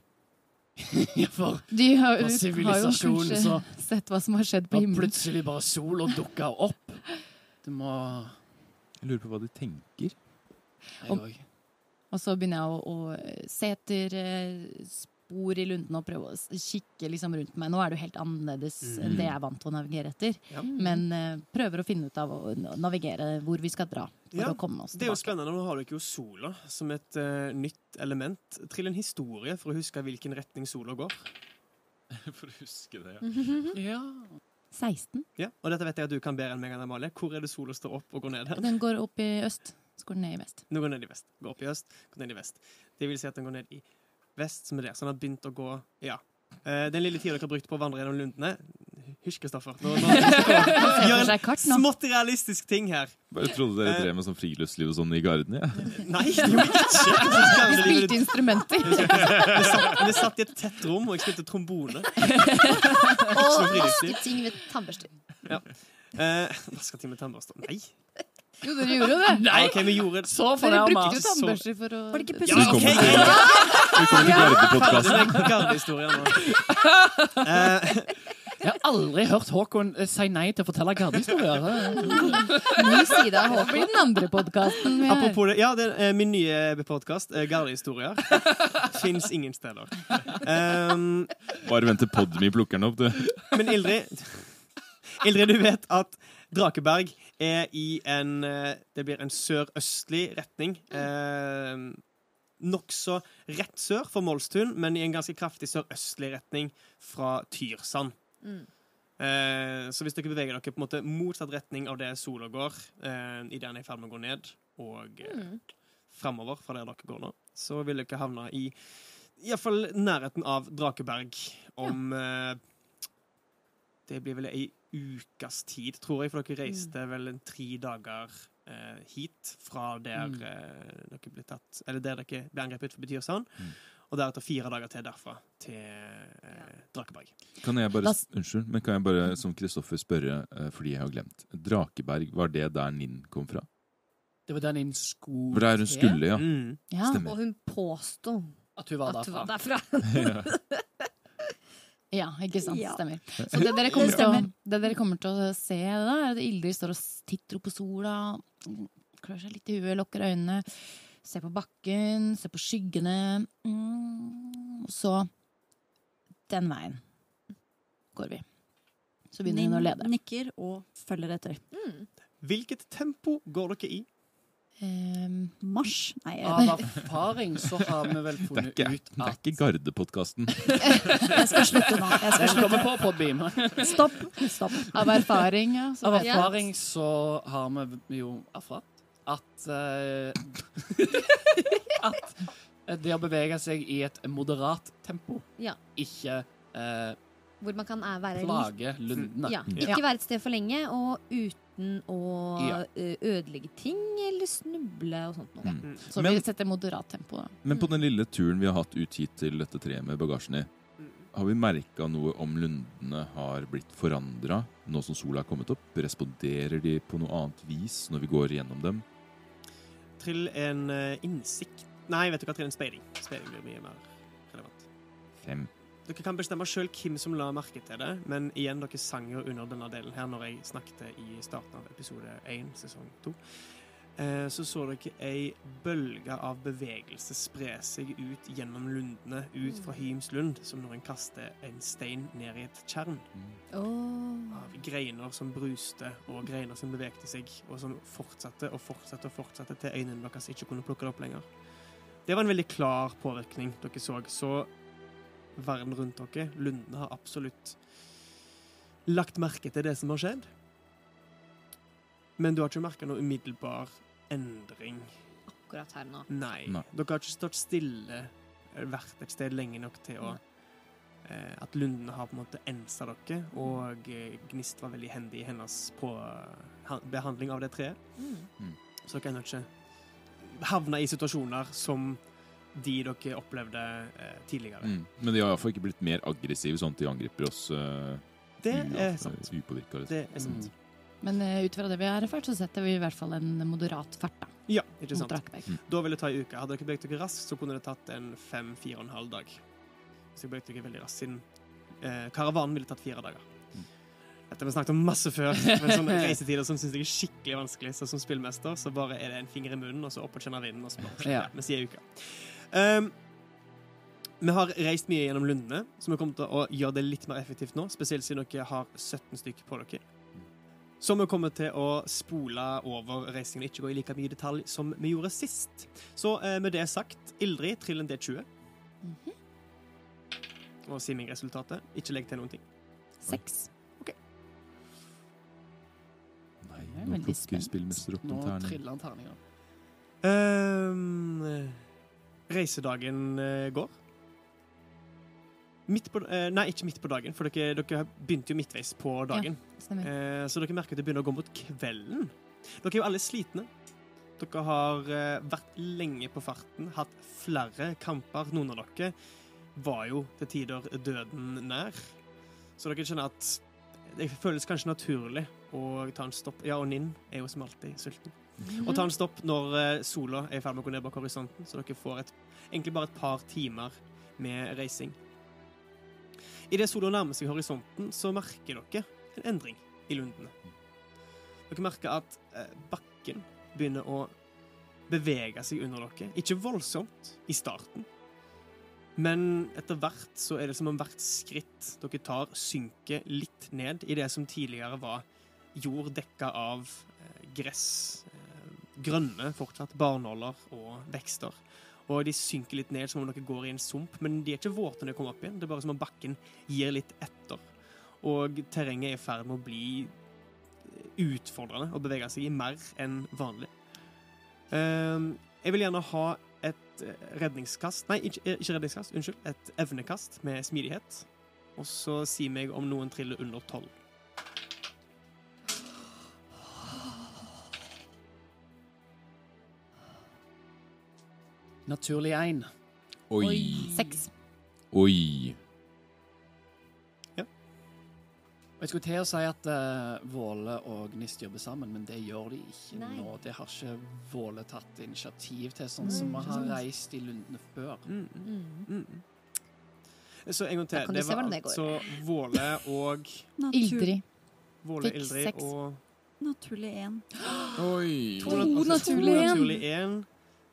for De har, For har jo sivilisasjonen, kanskje så- sett hva som har skjedd på var himmelen. plutselig bare sola dukka opp. Du må Jeg lurer på hva de tenker. Og, Og så begynner jeg å, å se etter eh, spor i lunden og prøve å kikke liksom rundt meg. Nå er det jo helt annerledes enn det jeg er vant til å navigere etter. Ja. Men uh, prøver å finne ut av å navigere hvor vi skal dra Ja, å komme oss Det er jo spennende. Nå har dere jo sola som et uh, nytt element. Trill en historie for å huske hvilken retning sola går. For å huske det, ja. Ja. 16. Ja, og dette vet jeg at du kan bedre enn meg, Anna Amalie. Hvor er det sola står opp og går ned? Her? den går opp i øst. Så går den ned i vest. Nå går den ned i vest. Går opp i øst, går ned i vest. Det vil si at den går ned i vest, som er der. Så den har begynt å gå Ja. Eh, den lille tida dere har brukt på å vandre gjennom lundene Hysj, Kristoffer. Nå, nå, en smått realistisk ting her. Bare trodde dere Eh. drev med sånn friluftsliv og sånn i garden. Ja. Nei, det gjorde jeg ikke! Vi spilte instrumenter. Vi satt, vi satt i et tett rom, og jeg spilte trombone. Og Så friluftsliv. vaske ting med tannbørster. Eh, Vaska ting med tannbørster? Nei. Jo, dere gjorde jo det. Nei, Okay, vi gjorde det. Så Dere brukte jo tannbørster for å Var det ikke Ja, okay. Vi kommer til- til Gardepodkasten. med gardehistorien nå. Eh, Jeg har aldri hørt Håkon eh, si nei til å fortelle gardehistorier. Ny side av Håkon. den andre podkasten. Apropos det, ja, det er min nye podkast, Gardehistorier. Fins ingen steder. Um, Bare vent til Podme plukker den opp, du. men Ildrid Ildrid, du vet at Drakeberg er i en eh, Det blir en sørøstlig retning. Eh, Nokså rett sør for Molstun, men i en ganske kraftig sørøstlig retning fra Tyrsand. Mm. Eh, så hvis dere beveger dere på en måte motsatt retning av det sola går, eh, i det den er i ferd med å gå ned, og eh, Mm. framover fra der dere går nå, så vil dere havne i iallfall nærheten av Drakeberg om eh, Det blir vel ei ukes tid, tror jeg, for dere reiste vel en tre dager eh, hit fra der Mm. eh, dere ble tatt Eller der dere ble angrepet for Tyrsand, Mm. Og deretter fire dager til derfra til eh, Drakeberg. Kan jeg bare, unnskyld, men kan jeg bare som Kristoffer spørre, eh, fordi jeg har glemt. Drakeberg, var det der Ninn kom fra? Det var der Ninn skulle For der hun skulle, ja. Mm. Ja. Stemmer. Og hun påsto At hun var at hun var derfra. derfra. ja, ikke sant. Ja. Stemmer. Så det dere, kommer Det til å, det dere kommer til å se, da, er at Ildrid står og titter opp på sola, klør seg litt i huet, lukker øynene, ser på bakken, se på skyggene. Mm, og så Den veien går vi. Så begynner hun å lede. nikker og følger etter. Hvilket tempo går dere i? Ehm, mars? Nei, Av erfaring så har vi vel funnet ikke, ut det er ikke Gardepodkasten. jeg skal slutte nå. Jeg skal slutte. på Podbeam. Stopp. Stopp. av erfaring, ja. Så Av erfaring så har vi jo erfart at uh, At det å bevege seg i et moderat tempo Ja. ikke uh, Hvor man kan eh, være plage lundene. ja, Mm. Ikke være et sted for lenge, og uten å Ja. eh, ødelegge ting eller snuble og sånt noe. Mm. Så Men- vi setter moderat tempo. Da. Men på den lille turen vi har hatt ut hit til dette treet med bagasjen i, har vi merka noe om lundene har blitt forandra nå som sola har kommet opp? Responderer de på noe annet vis når vi går gjennom dem? Trill en eh, innsikt Nei, vet du hva, trill en speiding. Speiding blir mye mer relevant. Fem. Dere kan bestemme sjøl hvem som la merke til det, men igjen, dere sang jo under denne delen her når jeg snakket i starten av episode 1, sesong 2. Eh, så så dere ei bølge av bevegelse spre seg ut gjennom lundene, ut fra Hymslund, som når en kaster en stein ned i et tjern. Oh. Av greiner som bruste, og greiner som bevegte seg, og som fortsatte og fortsatte og fortsatte til øynene deres ikke kunne plukke det opp lenger. Det var en veldig klar påvirkning dere så. Så verden rundt dere, lundene, har absolutt lagt merke til det som har skjedd. Men du har ikke merka noe umiddelbar endring. Akkurat her nå. Nei. Nei. Dere har ikke stått stille, vært et sted lenge nok til å eh, At lundene har på en måte ensa dere, og eh, Gnist var veldig hendig i hennes på, ha, behandling av det treet. Mm. Så dere ennå ikke havna i situasjoner som de dere opplevde eh, tidligere. Mm. Men de har iallfall ikke blitt mer aggressive, sånn at de angriper oss uh, Det er sant. Liksom. Det er sant. Men eh, ut fra det vi har erfart, så setter vi i hvert fall en moderat fart da, Ja, ikke sant. Da vil det ta en uke. Hadde dere beveget dere raskt, så kunne det tatt en fem-fire og en halv dag. Så dere beveget dere veldig raskt, siden eh, karavanen ville tatt fire dager. Mm. Dette har vi snakket om masse før, men sånne reisetider som syns jeg er skikkelig vanskelig. Så som spillmester så bare er det en finger i munnen, og så opp og kjenne vinden, og så bare Ja. Vi sier uke. Um, vi har reist mye gjennom lundene, så vi kommer til å gjøre det litt mer effektivt nå. Spesielt siden dere har 17 stykker på dere. Så vi kommer til å spole over reisingen og ikke gå i like mye detalj som vi gjorde sist. Så eh, med det sagt, Ildrid, trill en D20. Og si meg resultatet. Ikke legg til noen ting. Seks. OK. Nei, nå plukker spillmester opp noen en terning. triller han terninger. Um, reisedagen eh, går. Midt på, eh, nei, ikke midt på dagen, for dere, dere begynte jo midtveis på dagen. Stemmer. Eh, så dere merker at det begynner å gå mot kvelden. Dere er jo alle slitne. Dere har eh, vært lenge på farten, hatt flere kamper. Noen av dere var jo til tider døden nær. Så dere kjenner at det føles kanskje naturlig å ta en stopp. Ja, og Ninn er jo som alltid sulten. Og ta en stopp når sola er i ferd med å gå ned bak horisonten, så dere får et, egentlig bare et par timer med reising. Idet sola nærmer seg horisonten, så merker dere en endring i lundene. Dere merker at eh, bakken begynner å bevege seg under dere. Ikke voldsomt i starten, men etter hvert så er det som om hvert skritt dere tar, synker litt ned i det som tidligere var jord dekka av eh, gress, eh, grønne fortsatt, barnåler og vekster. Og de synker litt ned som om dere går i en sump, men de er ikke våte når de kommer opp igjen. Det er bare som om bakken gir litt etter. Og terrenget er i ferd med å bli eh, utfordrende og bevege seg i mer enn vanlig. Ehm, jeg vil gjerne ha et eh, redningskast Nei, eh, ikke redningskast, unnskyld. Et evnekast med smidighet. Og så si meg om noen triller under tolv. Naturlig én. Oi. Seks. Oi. Og Jeg skulle til å si at uh, Våle og Gnist jobber sammen, men det gjør de ikke Nei. nå. Det har ikke Våle tatt initiativ til, sånn som vi har reist i lundene før. Mm. Mm. Mm. Så en gang til. Det var altså Våle og Ildrid. Våle, Ildrid og Naturlig én. Oi. To To naturlig 1. naturlig én.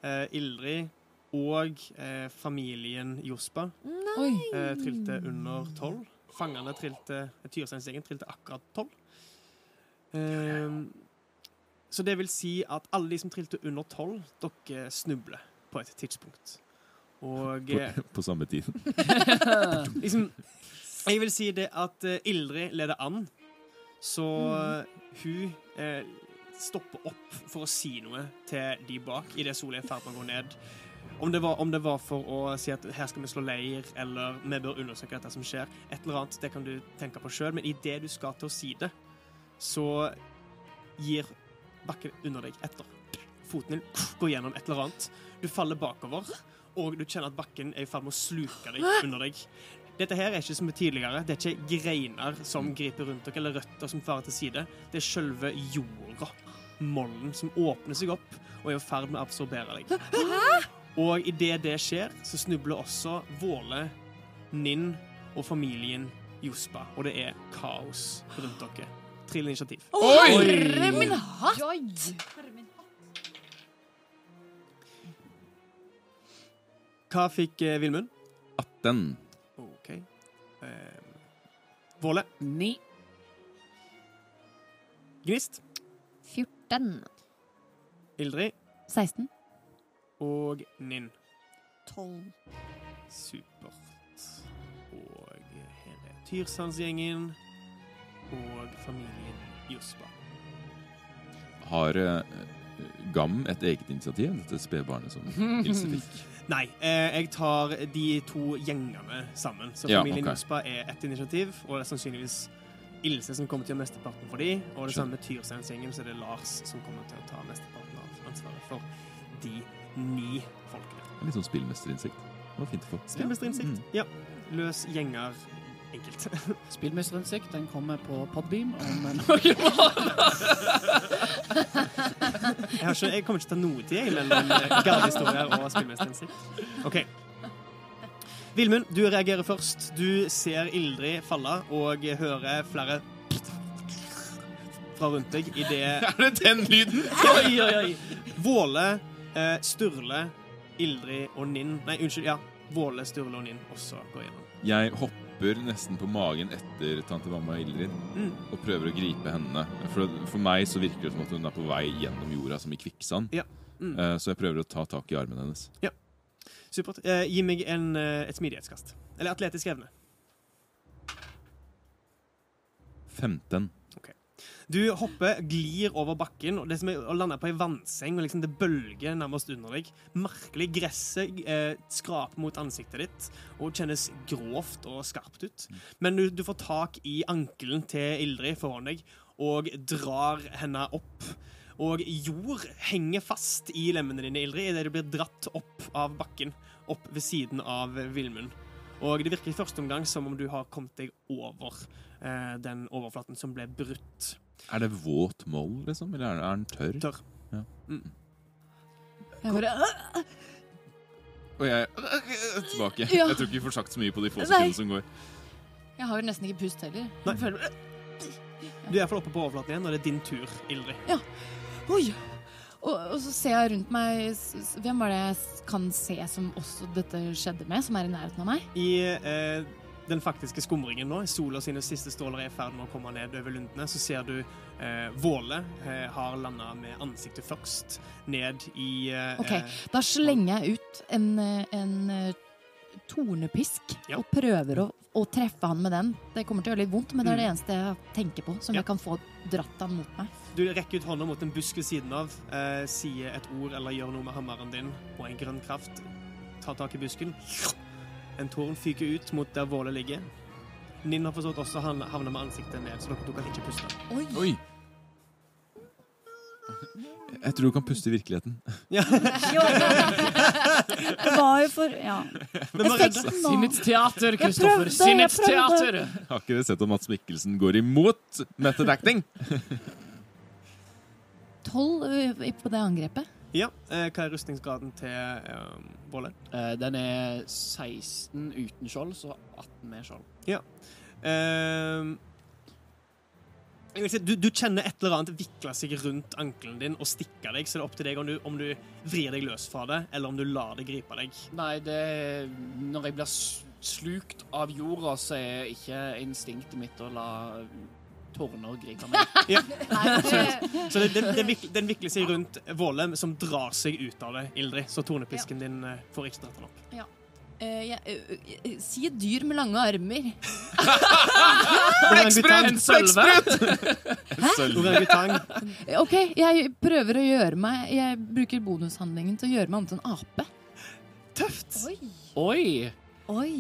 Eh, Ildrid og eh, familien Jospa eh, trilte under tolv. Fangene trilte Tyrsteinsgjengen trilte akkurat tolv. Ehm, så det vil si at alle de som trilte under tolv, dere snubler på et tidspunkt. Og eh, På, på samme tid. liksom Jeg vil si det at eh, Ildrid leder an, så eh, hun eh, stopper opp for å si noe til de bak idet sola er i ferd med å gå ned. Om det, var, om det var for å si at her skal vi slå leir, eller vi bør undersøke dette som skjer, et eller annet, det kan du tenke på sjøl, men idet du skal til å si det, så gir bakken under deg etter. Foten din går gjennom et eller annet. Du faller bakover, og du kjenner at bakken er i ferd med å sluke deg under deg. Dette her er ikke som tidligere. Det er ikke greiner som griper rundt dere, eller røtter som farer til side. Det er selve jorda, mollen, som åpner seg opp og er i ferd med å absorbere deg. Og idet det skjer, så snubler også Våle, Ninn og familien Jospa. Og det er kaos rundt dere. Trill initiativ. Herre min hatt! Hva fikk eh, Vilmund? 18. OK. Eh, Våle. 9. Gnist. 14. Ildrid. 16. Og Ninn. Tolv. Supert. Og her er Tyrsandsgjengen og familien Jospa. Har eh, Gam et eget initiativ, dette spedbarnet som Ilse fikk? Nei, eh, jeg tar de to gjengene sammen. Så Ja, familien ok. Jospa er ett initiativ, og det er sannsynligvis Ilse som kommer til å gjøre mesteparten for de, og det samme med Tyrsandsgjengen, så det er det Lars som kommer til å ta mesteparten av ansvaret for de ni folkene. Litt sånn spillmesterinnsikt. Det var fint å få. Spillmesterinnsikt. Mm. Ja. Løs gjenger enkelt. Spillmesterinnsikt den kommer på Podbeam om noen måneder. Jeg, ikke, jeg kommer ikke til å ta noe tid jeg, mellom eh, gardehistorier og spillmesterinnsikt. OK. Vilmund, du reagerer først. Du ser Ildrid falle og hører flere fra rundt deg idet Er det den lyden? Oi, oi, oi! Våle, eh, Sturle, Ildrid og Ninn Nei, unnskyld. Ja. Våle, Sturle og Ninn også går gjennom. Jeg hopper nesten på magen etter tante Mamma Ildrid Mm. og prøver å gripe henne. For, for meg så virker det som at hun er på vei gjennom jorda som i kvikksand. Ja. Mm. Eh, Så jeg prøver å ta tak i armen hennes. Ja. Supert. Eh, gi meg en, eh, et smidighetskast. Eller atletisk evne. 15. Du hopper, glir over bakken, og det som er og lander på ei vannseng, og liksom det bølger nærmest under deg. Merkelig. Gresset eh, skraper mot ansiktet ditt og kjennes grovt og skarpt ut. Men du, du får tak i ankelen til Ildrid foran deg og drar henne opp. Og jord henger fast i lemmene dine, Ildrid, idet du blir dratt opp av bakken, opp ved siden av Vilmund. Og det virker i første omgang som om du har kommet deg over eh, den overflaten som ble brutt. Er det våt moll, liksom? Eller er den tørr? Tørr. Ja. Mm. Jeg bare Og jeg tilbake. Ja. Jeg tror ikke vi får sagt så mye på de få sekundene som går. Jeg har jo nesten ikke pust heller. Nei. Føler Du er iallfall oppe på overflaten igjen, og det er din tur, Ildrid. Oi! Og, og så ser jeg rundt meg Hvem var det jeg kan se som også dette skjedde med, som er i nærheten av meg? I eh, den faktiske skumringen nå, sola sine siste stråler er i ferd med å komme ned over lundene, så ser du eh, Våle eh, har landa med ansiktet først ned i eh, Ok. eh, Da slenger jeg ut en, eh, en eh, tornepisk Ja. og prøver å, å treffe han med den. Det kommer til å gjøre litt vondt, men det er det Mm. eneste jeg tenker på, som Ja. jeg kan få dratt han mot meg. Du rekker ut hånda mot en busk ved siden av, eh, sier et ord eller gjør noe med hammeren din, og en grønn kraft Ta tak i busken. En torn fyker ut mot der Våle ligger. Ninn har forstått også han havner med ansiktet ned, så dere kan ikke puste. Oi! Jeg tror du kan puste i virkeligheten. Ja. Det var jo for Ja. Sinnets teater, Kristoffer. Sinnets teater. Har ikke dere sett at Mats Mikkelsen går imot method acting? Tolv på det angrepet. Ja, eh, hva er rustningsgraden til eh, Båle? Eh, Den er 16 uten skjold, så 18 med skjold. Ja. vil si, du, du kjenner et eller annet vikle seg rundt ankelen din og stikke deg, så det er opp til deg om du, om du vrir deg løs fra det, eller om du lar det gripe deg. Nei, det Når jeg blir slukt av jorda, så er ikke instinktet mitt å la tårner griper meg. Så det, den, den, vikler, den vikler seg rundt Våle, som drar seg ut av det, Ildrid. Så tornepisken din eh, får ikke dratt den opp. Ja. Uh, ja, uh, uh, si et dyr med lange armer. Blekksprut! Blekksprut! Orangutang. Eh, OK, jeg prøver å gjøre meg Jeg bruker bonushandlingen til å gjøre meg om til en ape. Tøft! Oi! Oi.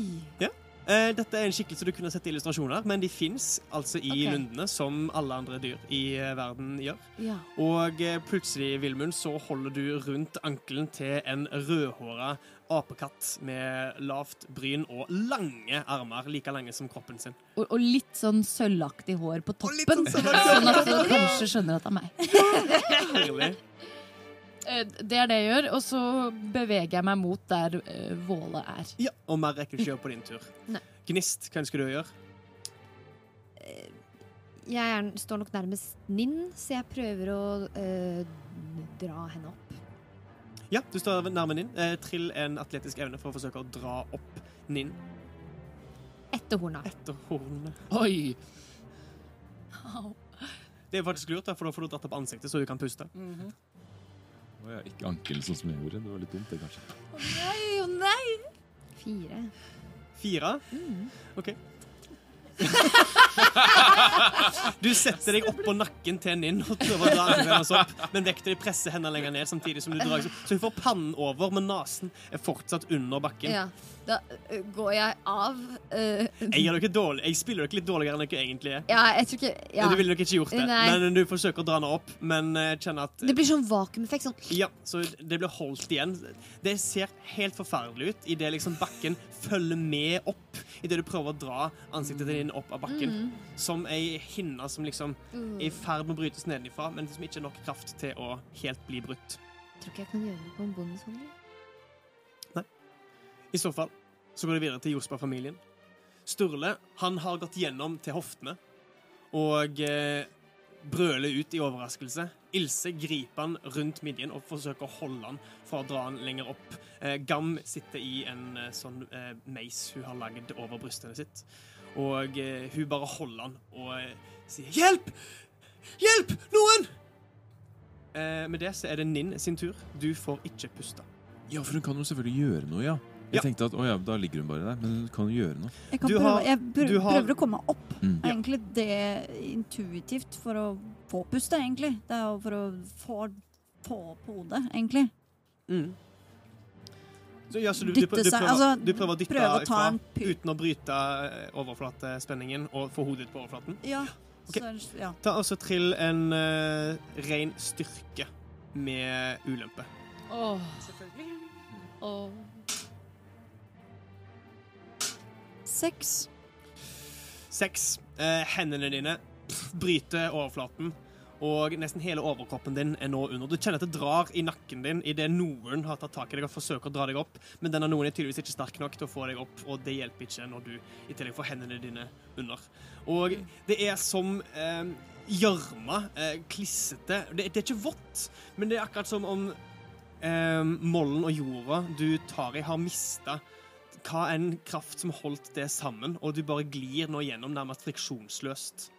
Eh, dette er en skikkelse du kunne sett i illustrasjoner, men de fins altså i okay. lundene, som alle andre dyr i eh, verden gjør. Ja. Og eh, plutselig, Vilmund, så holder du rundt ankelen til en rødhåra apekatt med lavt bryn og lange armer, like lange som kroppen sin. Og, og litt sånn sølvaktig hår på toppen. sånn Sånn at du kanskje skjønner at det er meg. Herlig. Eh, Det er det jeg gjør, og så beveger jeg meg mot der uh, Våle er. Ja, og mer rekker du ikke gjøre på din tur. Nei. Gnist, hva ønsker du å gjøre? Jeg er, står nok nærmest Ninn, så jeg prøver å øh, dra henne opp. Ja, du står nærme Ninn. Eh, trill en atletisk evne for å forsøke å dra opp Ninn Etter horna. etter hornene. Oi! Det er faktisk lurt, da, for da får du dratt opp ansiktet, så du kan puste. Å ja, ikke ankel, sånn som jeg gjorde. Det var litt dumt, det, kanskje. Å Nei, å nei! Fire. Fire? OK. Du setter deg oppå nakken til Ninn og prøver å dra hennes opp, men vekter de presser henne lenger ned samtidig som du drar. Så hun får pannen over, men nesen er fortsatt under bakken. Ja. Da øh, går jeg av. øh, Jeg, gjør dere dårlig. jeg spiller dere litt dårligere enn dere egentlig er. ja, jeg tror ikke ja. Du ville nok ikke gjort det, Nei. men du forsøker å dra henne opp, men eh, kjenner at Det blir sånn vakuumeffekt. Sånn. Ja, så det blir holdt igjen. Det ser helt forferdelig ut idet liksom bakken følger med opp idet du prøver å dra ansiktet ditt inn opp av bakken. Mm. Som ei hinne som liksom er i ferd med å brytes nedenifra, men som ikke har nok kraft til å helt bli brutt. Tror ikke jeg kan gjøre det på en bonushandling. I så fall så går det videre til Jospa-familien. Sturle han har gått gjennom til hoftene og eh, brøler ut i overraskelse. Ilse griper han rundt midjen og forsøker å holde han for å dra han lenger opp. Eh, Gam sitter i en eh, sånn eh, meis hun har lagd over brystene sitt. Og eh, hun bare holder han og eh, sier 'hjelp! Hjelp! Noen!' Eh, med det så er det Ninn sin tur. Du får ikke puste. Ja, for hun kan jo selvfølgelig gjøre noe, ja. Jeg Ja. tenkte at å ja, da ligger hun bare der, men hun kan jo gjøre noe. Jeg, kan Du prøve, har- jeg prøver, du har- prøver å komme opp. Mm. Er egentlig det intuitivt for å få puste, egentlig. Det er jo for å få, få på hodet, egentlig. Mm. Så, ja, så du, du, Dytte prø- du, prøver, altså, du prøver å dytte prøve å ifra en uten å bryte eh, overflatespenningen og få hodet ut på overflaten. Ja. Okay. Så, ja. Ta altså trill en uh, ren styrke med ulempe. Åh. selvfølgelig Åh. Seks. Seks. Eh, hendene dine pff, bryter overflaten, og nesten hele overkroppen din er nå under. Du kjenner at det drar i nakken din idet noen har tatt tak i deg og forsøker å dra deg opp, men denne noen er tydeligvis ikke sterk nok til å få deg opp, og det hjelper ikke når du i tillegg får hendene dine under. Og det er som eh, gjørme, eh, klissete. Det, det er ikke vått, men det er akkurat som om eh, mollen og jorda du tar i, har mista hva enn kraft som holdt det sammen, og du bare glir nå gjennom nærmest friksjonsløst.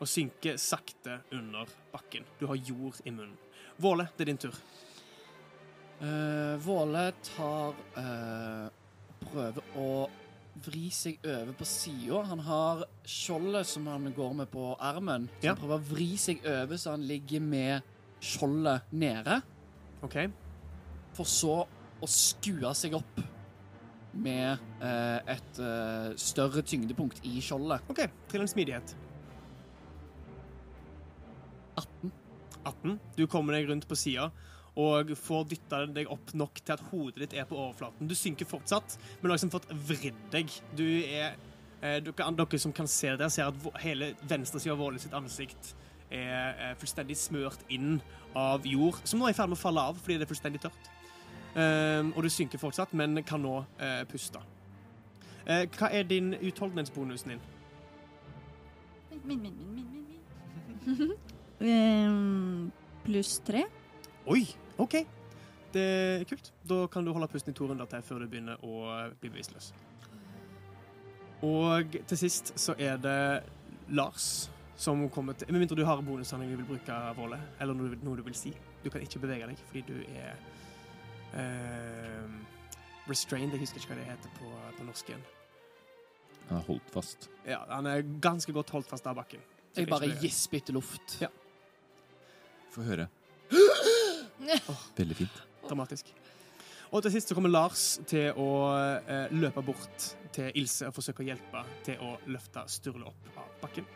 Og synker sakte under bakken. Du har jord i munnen. Våle, det er din tur. Uh, Våle tar uh, Prøver å vri seg over på sida. Han har skjoldet som han går med på armen. Så Ja. han prøver å vri seg over så han ligger med skjoldet nede. OK? For så å skue seg opp med uh, et større tyngdepunkt i skjoldet. ok, Trill en smidighet. 18. 18. Du kommer deg rundt på sida og får dytta deg opp nok til at hodet ditt er på overflaten. Du synker fortsatt, men du har liksom fått vridd deg. Du er eh, dere, dere som kan se det, der, ser at hele venstresida av Våle sitt ansikt er er fullstendig smørt inn av jord, som nå er i ferd med å falle av fordi det er fullstendig tørt. Eh, og du synker fortsatt, men kan nå eh, puste. Eh, hva er din utholdenhetsbonusen din? Min, min, min, min, min, min. Ehm, Pluss tre. Oi, OK. Det er kult. Da kan du holde pusten i to runder til før du begynner å bli bevisstløs. Og til sist så er det Lars som kommer til Med mindre du har bonushandling du vil bruke, Våle, eller noe, noe du vil si. Du kan ikke bevege deg fordi du er uh, restrained. Jeg husker ikke hva det heter på, på norsk igjen. Han er holdt fast. Ja, han er ganske godt holdt fast av bakken. Så Jeg bare gisper etter luft. Ja. Få høre. Veldig fint. Dramatisk. Og til sist så kommer Lars til å eh, løpe bort til Ilse og forsøke å hjelpe til å løfte Sturle opp av bakken.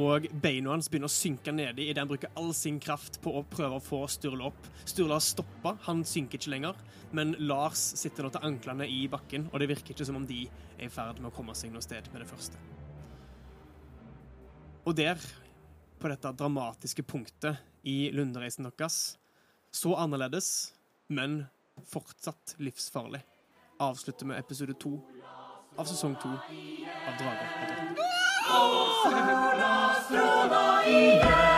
Og beina hans begynner å synke nedi idet han bruker all sin kraft på å prøve å få Sturle opp. Sturle har stoppa, han synker ikke lenger, men Lars sitter nå til anklene i bakken, og det virker ikke som om de er i ferd med å komme seg noe sted med det første. Og der, på dette dramatiske punktet i lundereisen deres, så annerledes, men fortsatt livsfarlig, avslutter med episode to av sesong to av Drager og drottner. Sola stråla igjen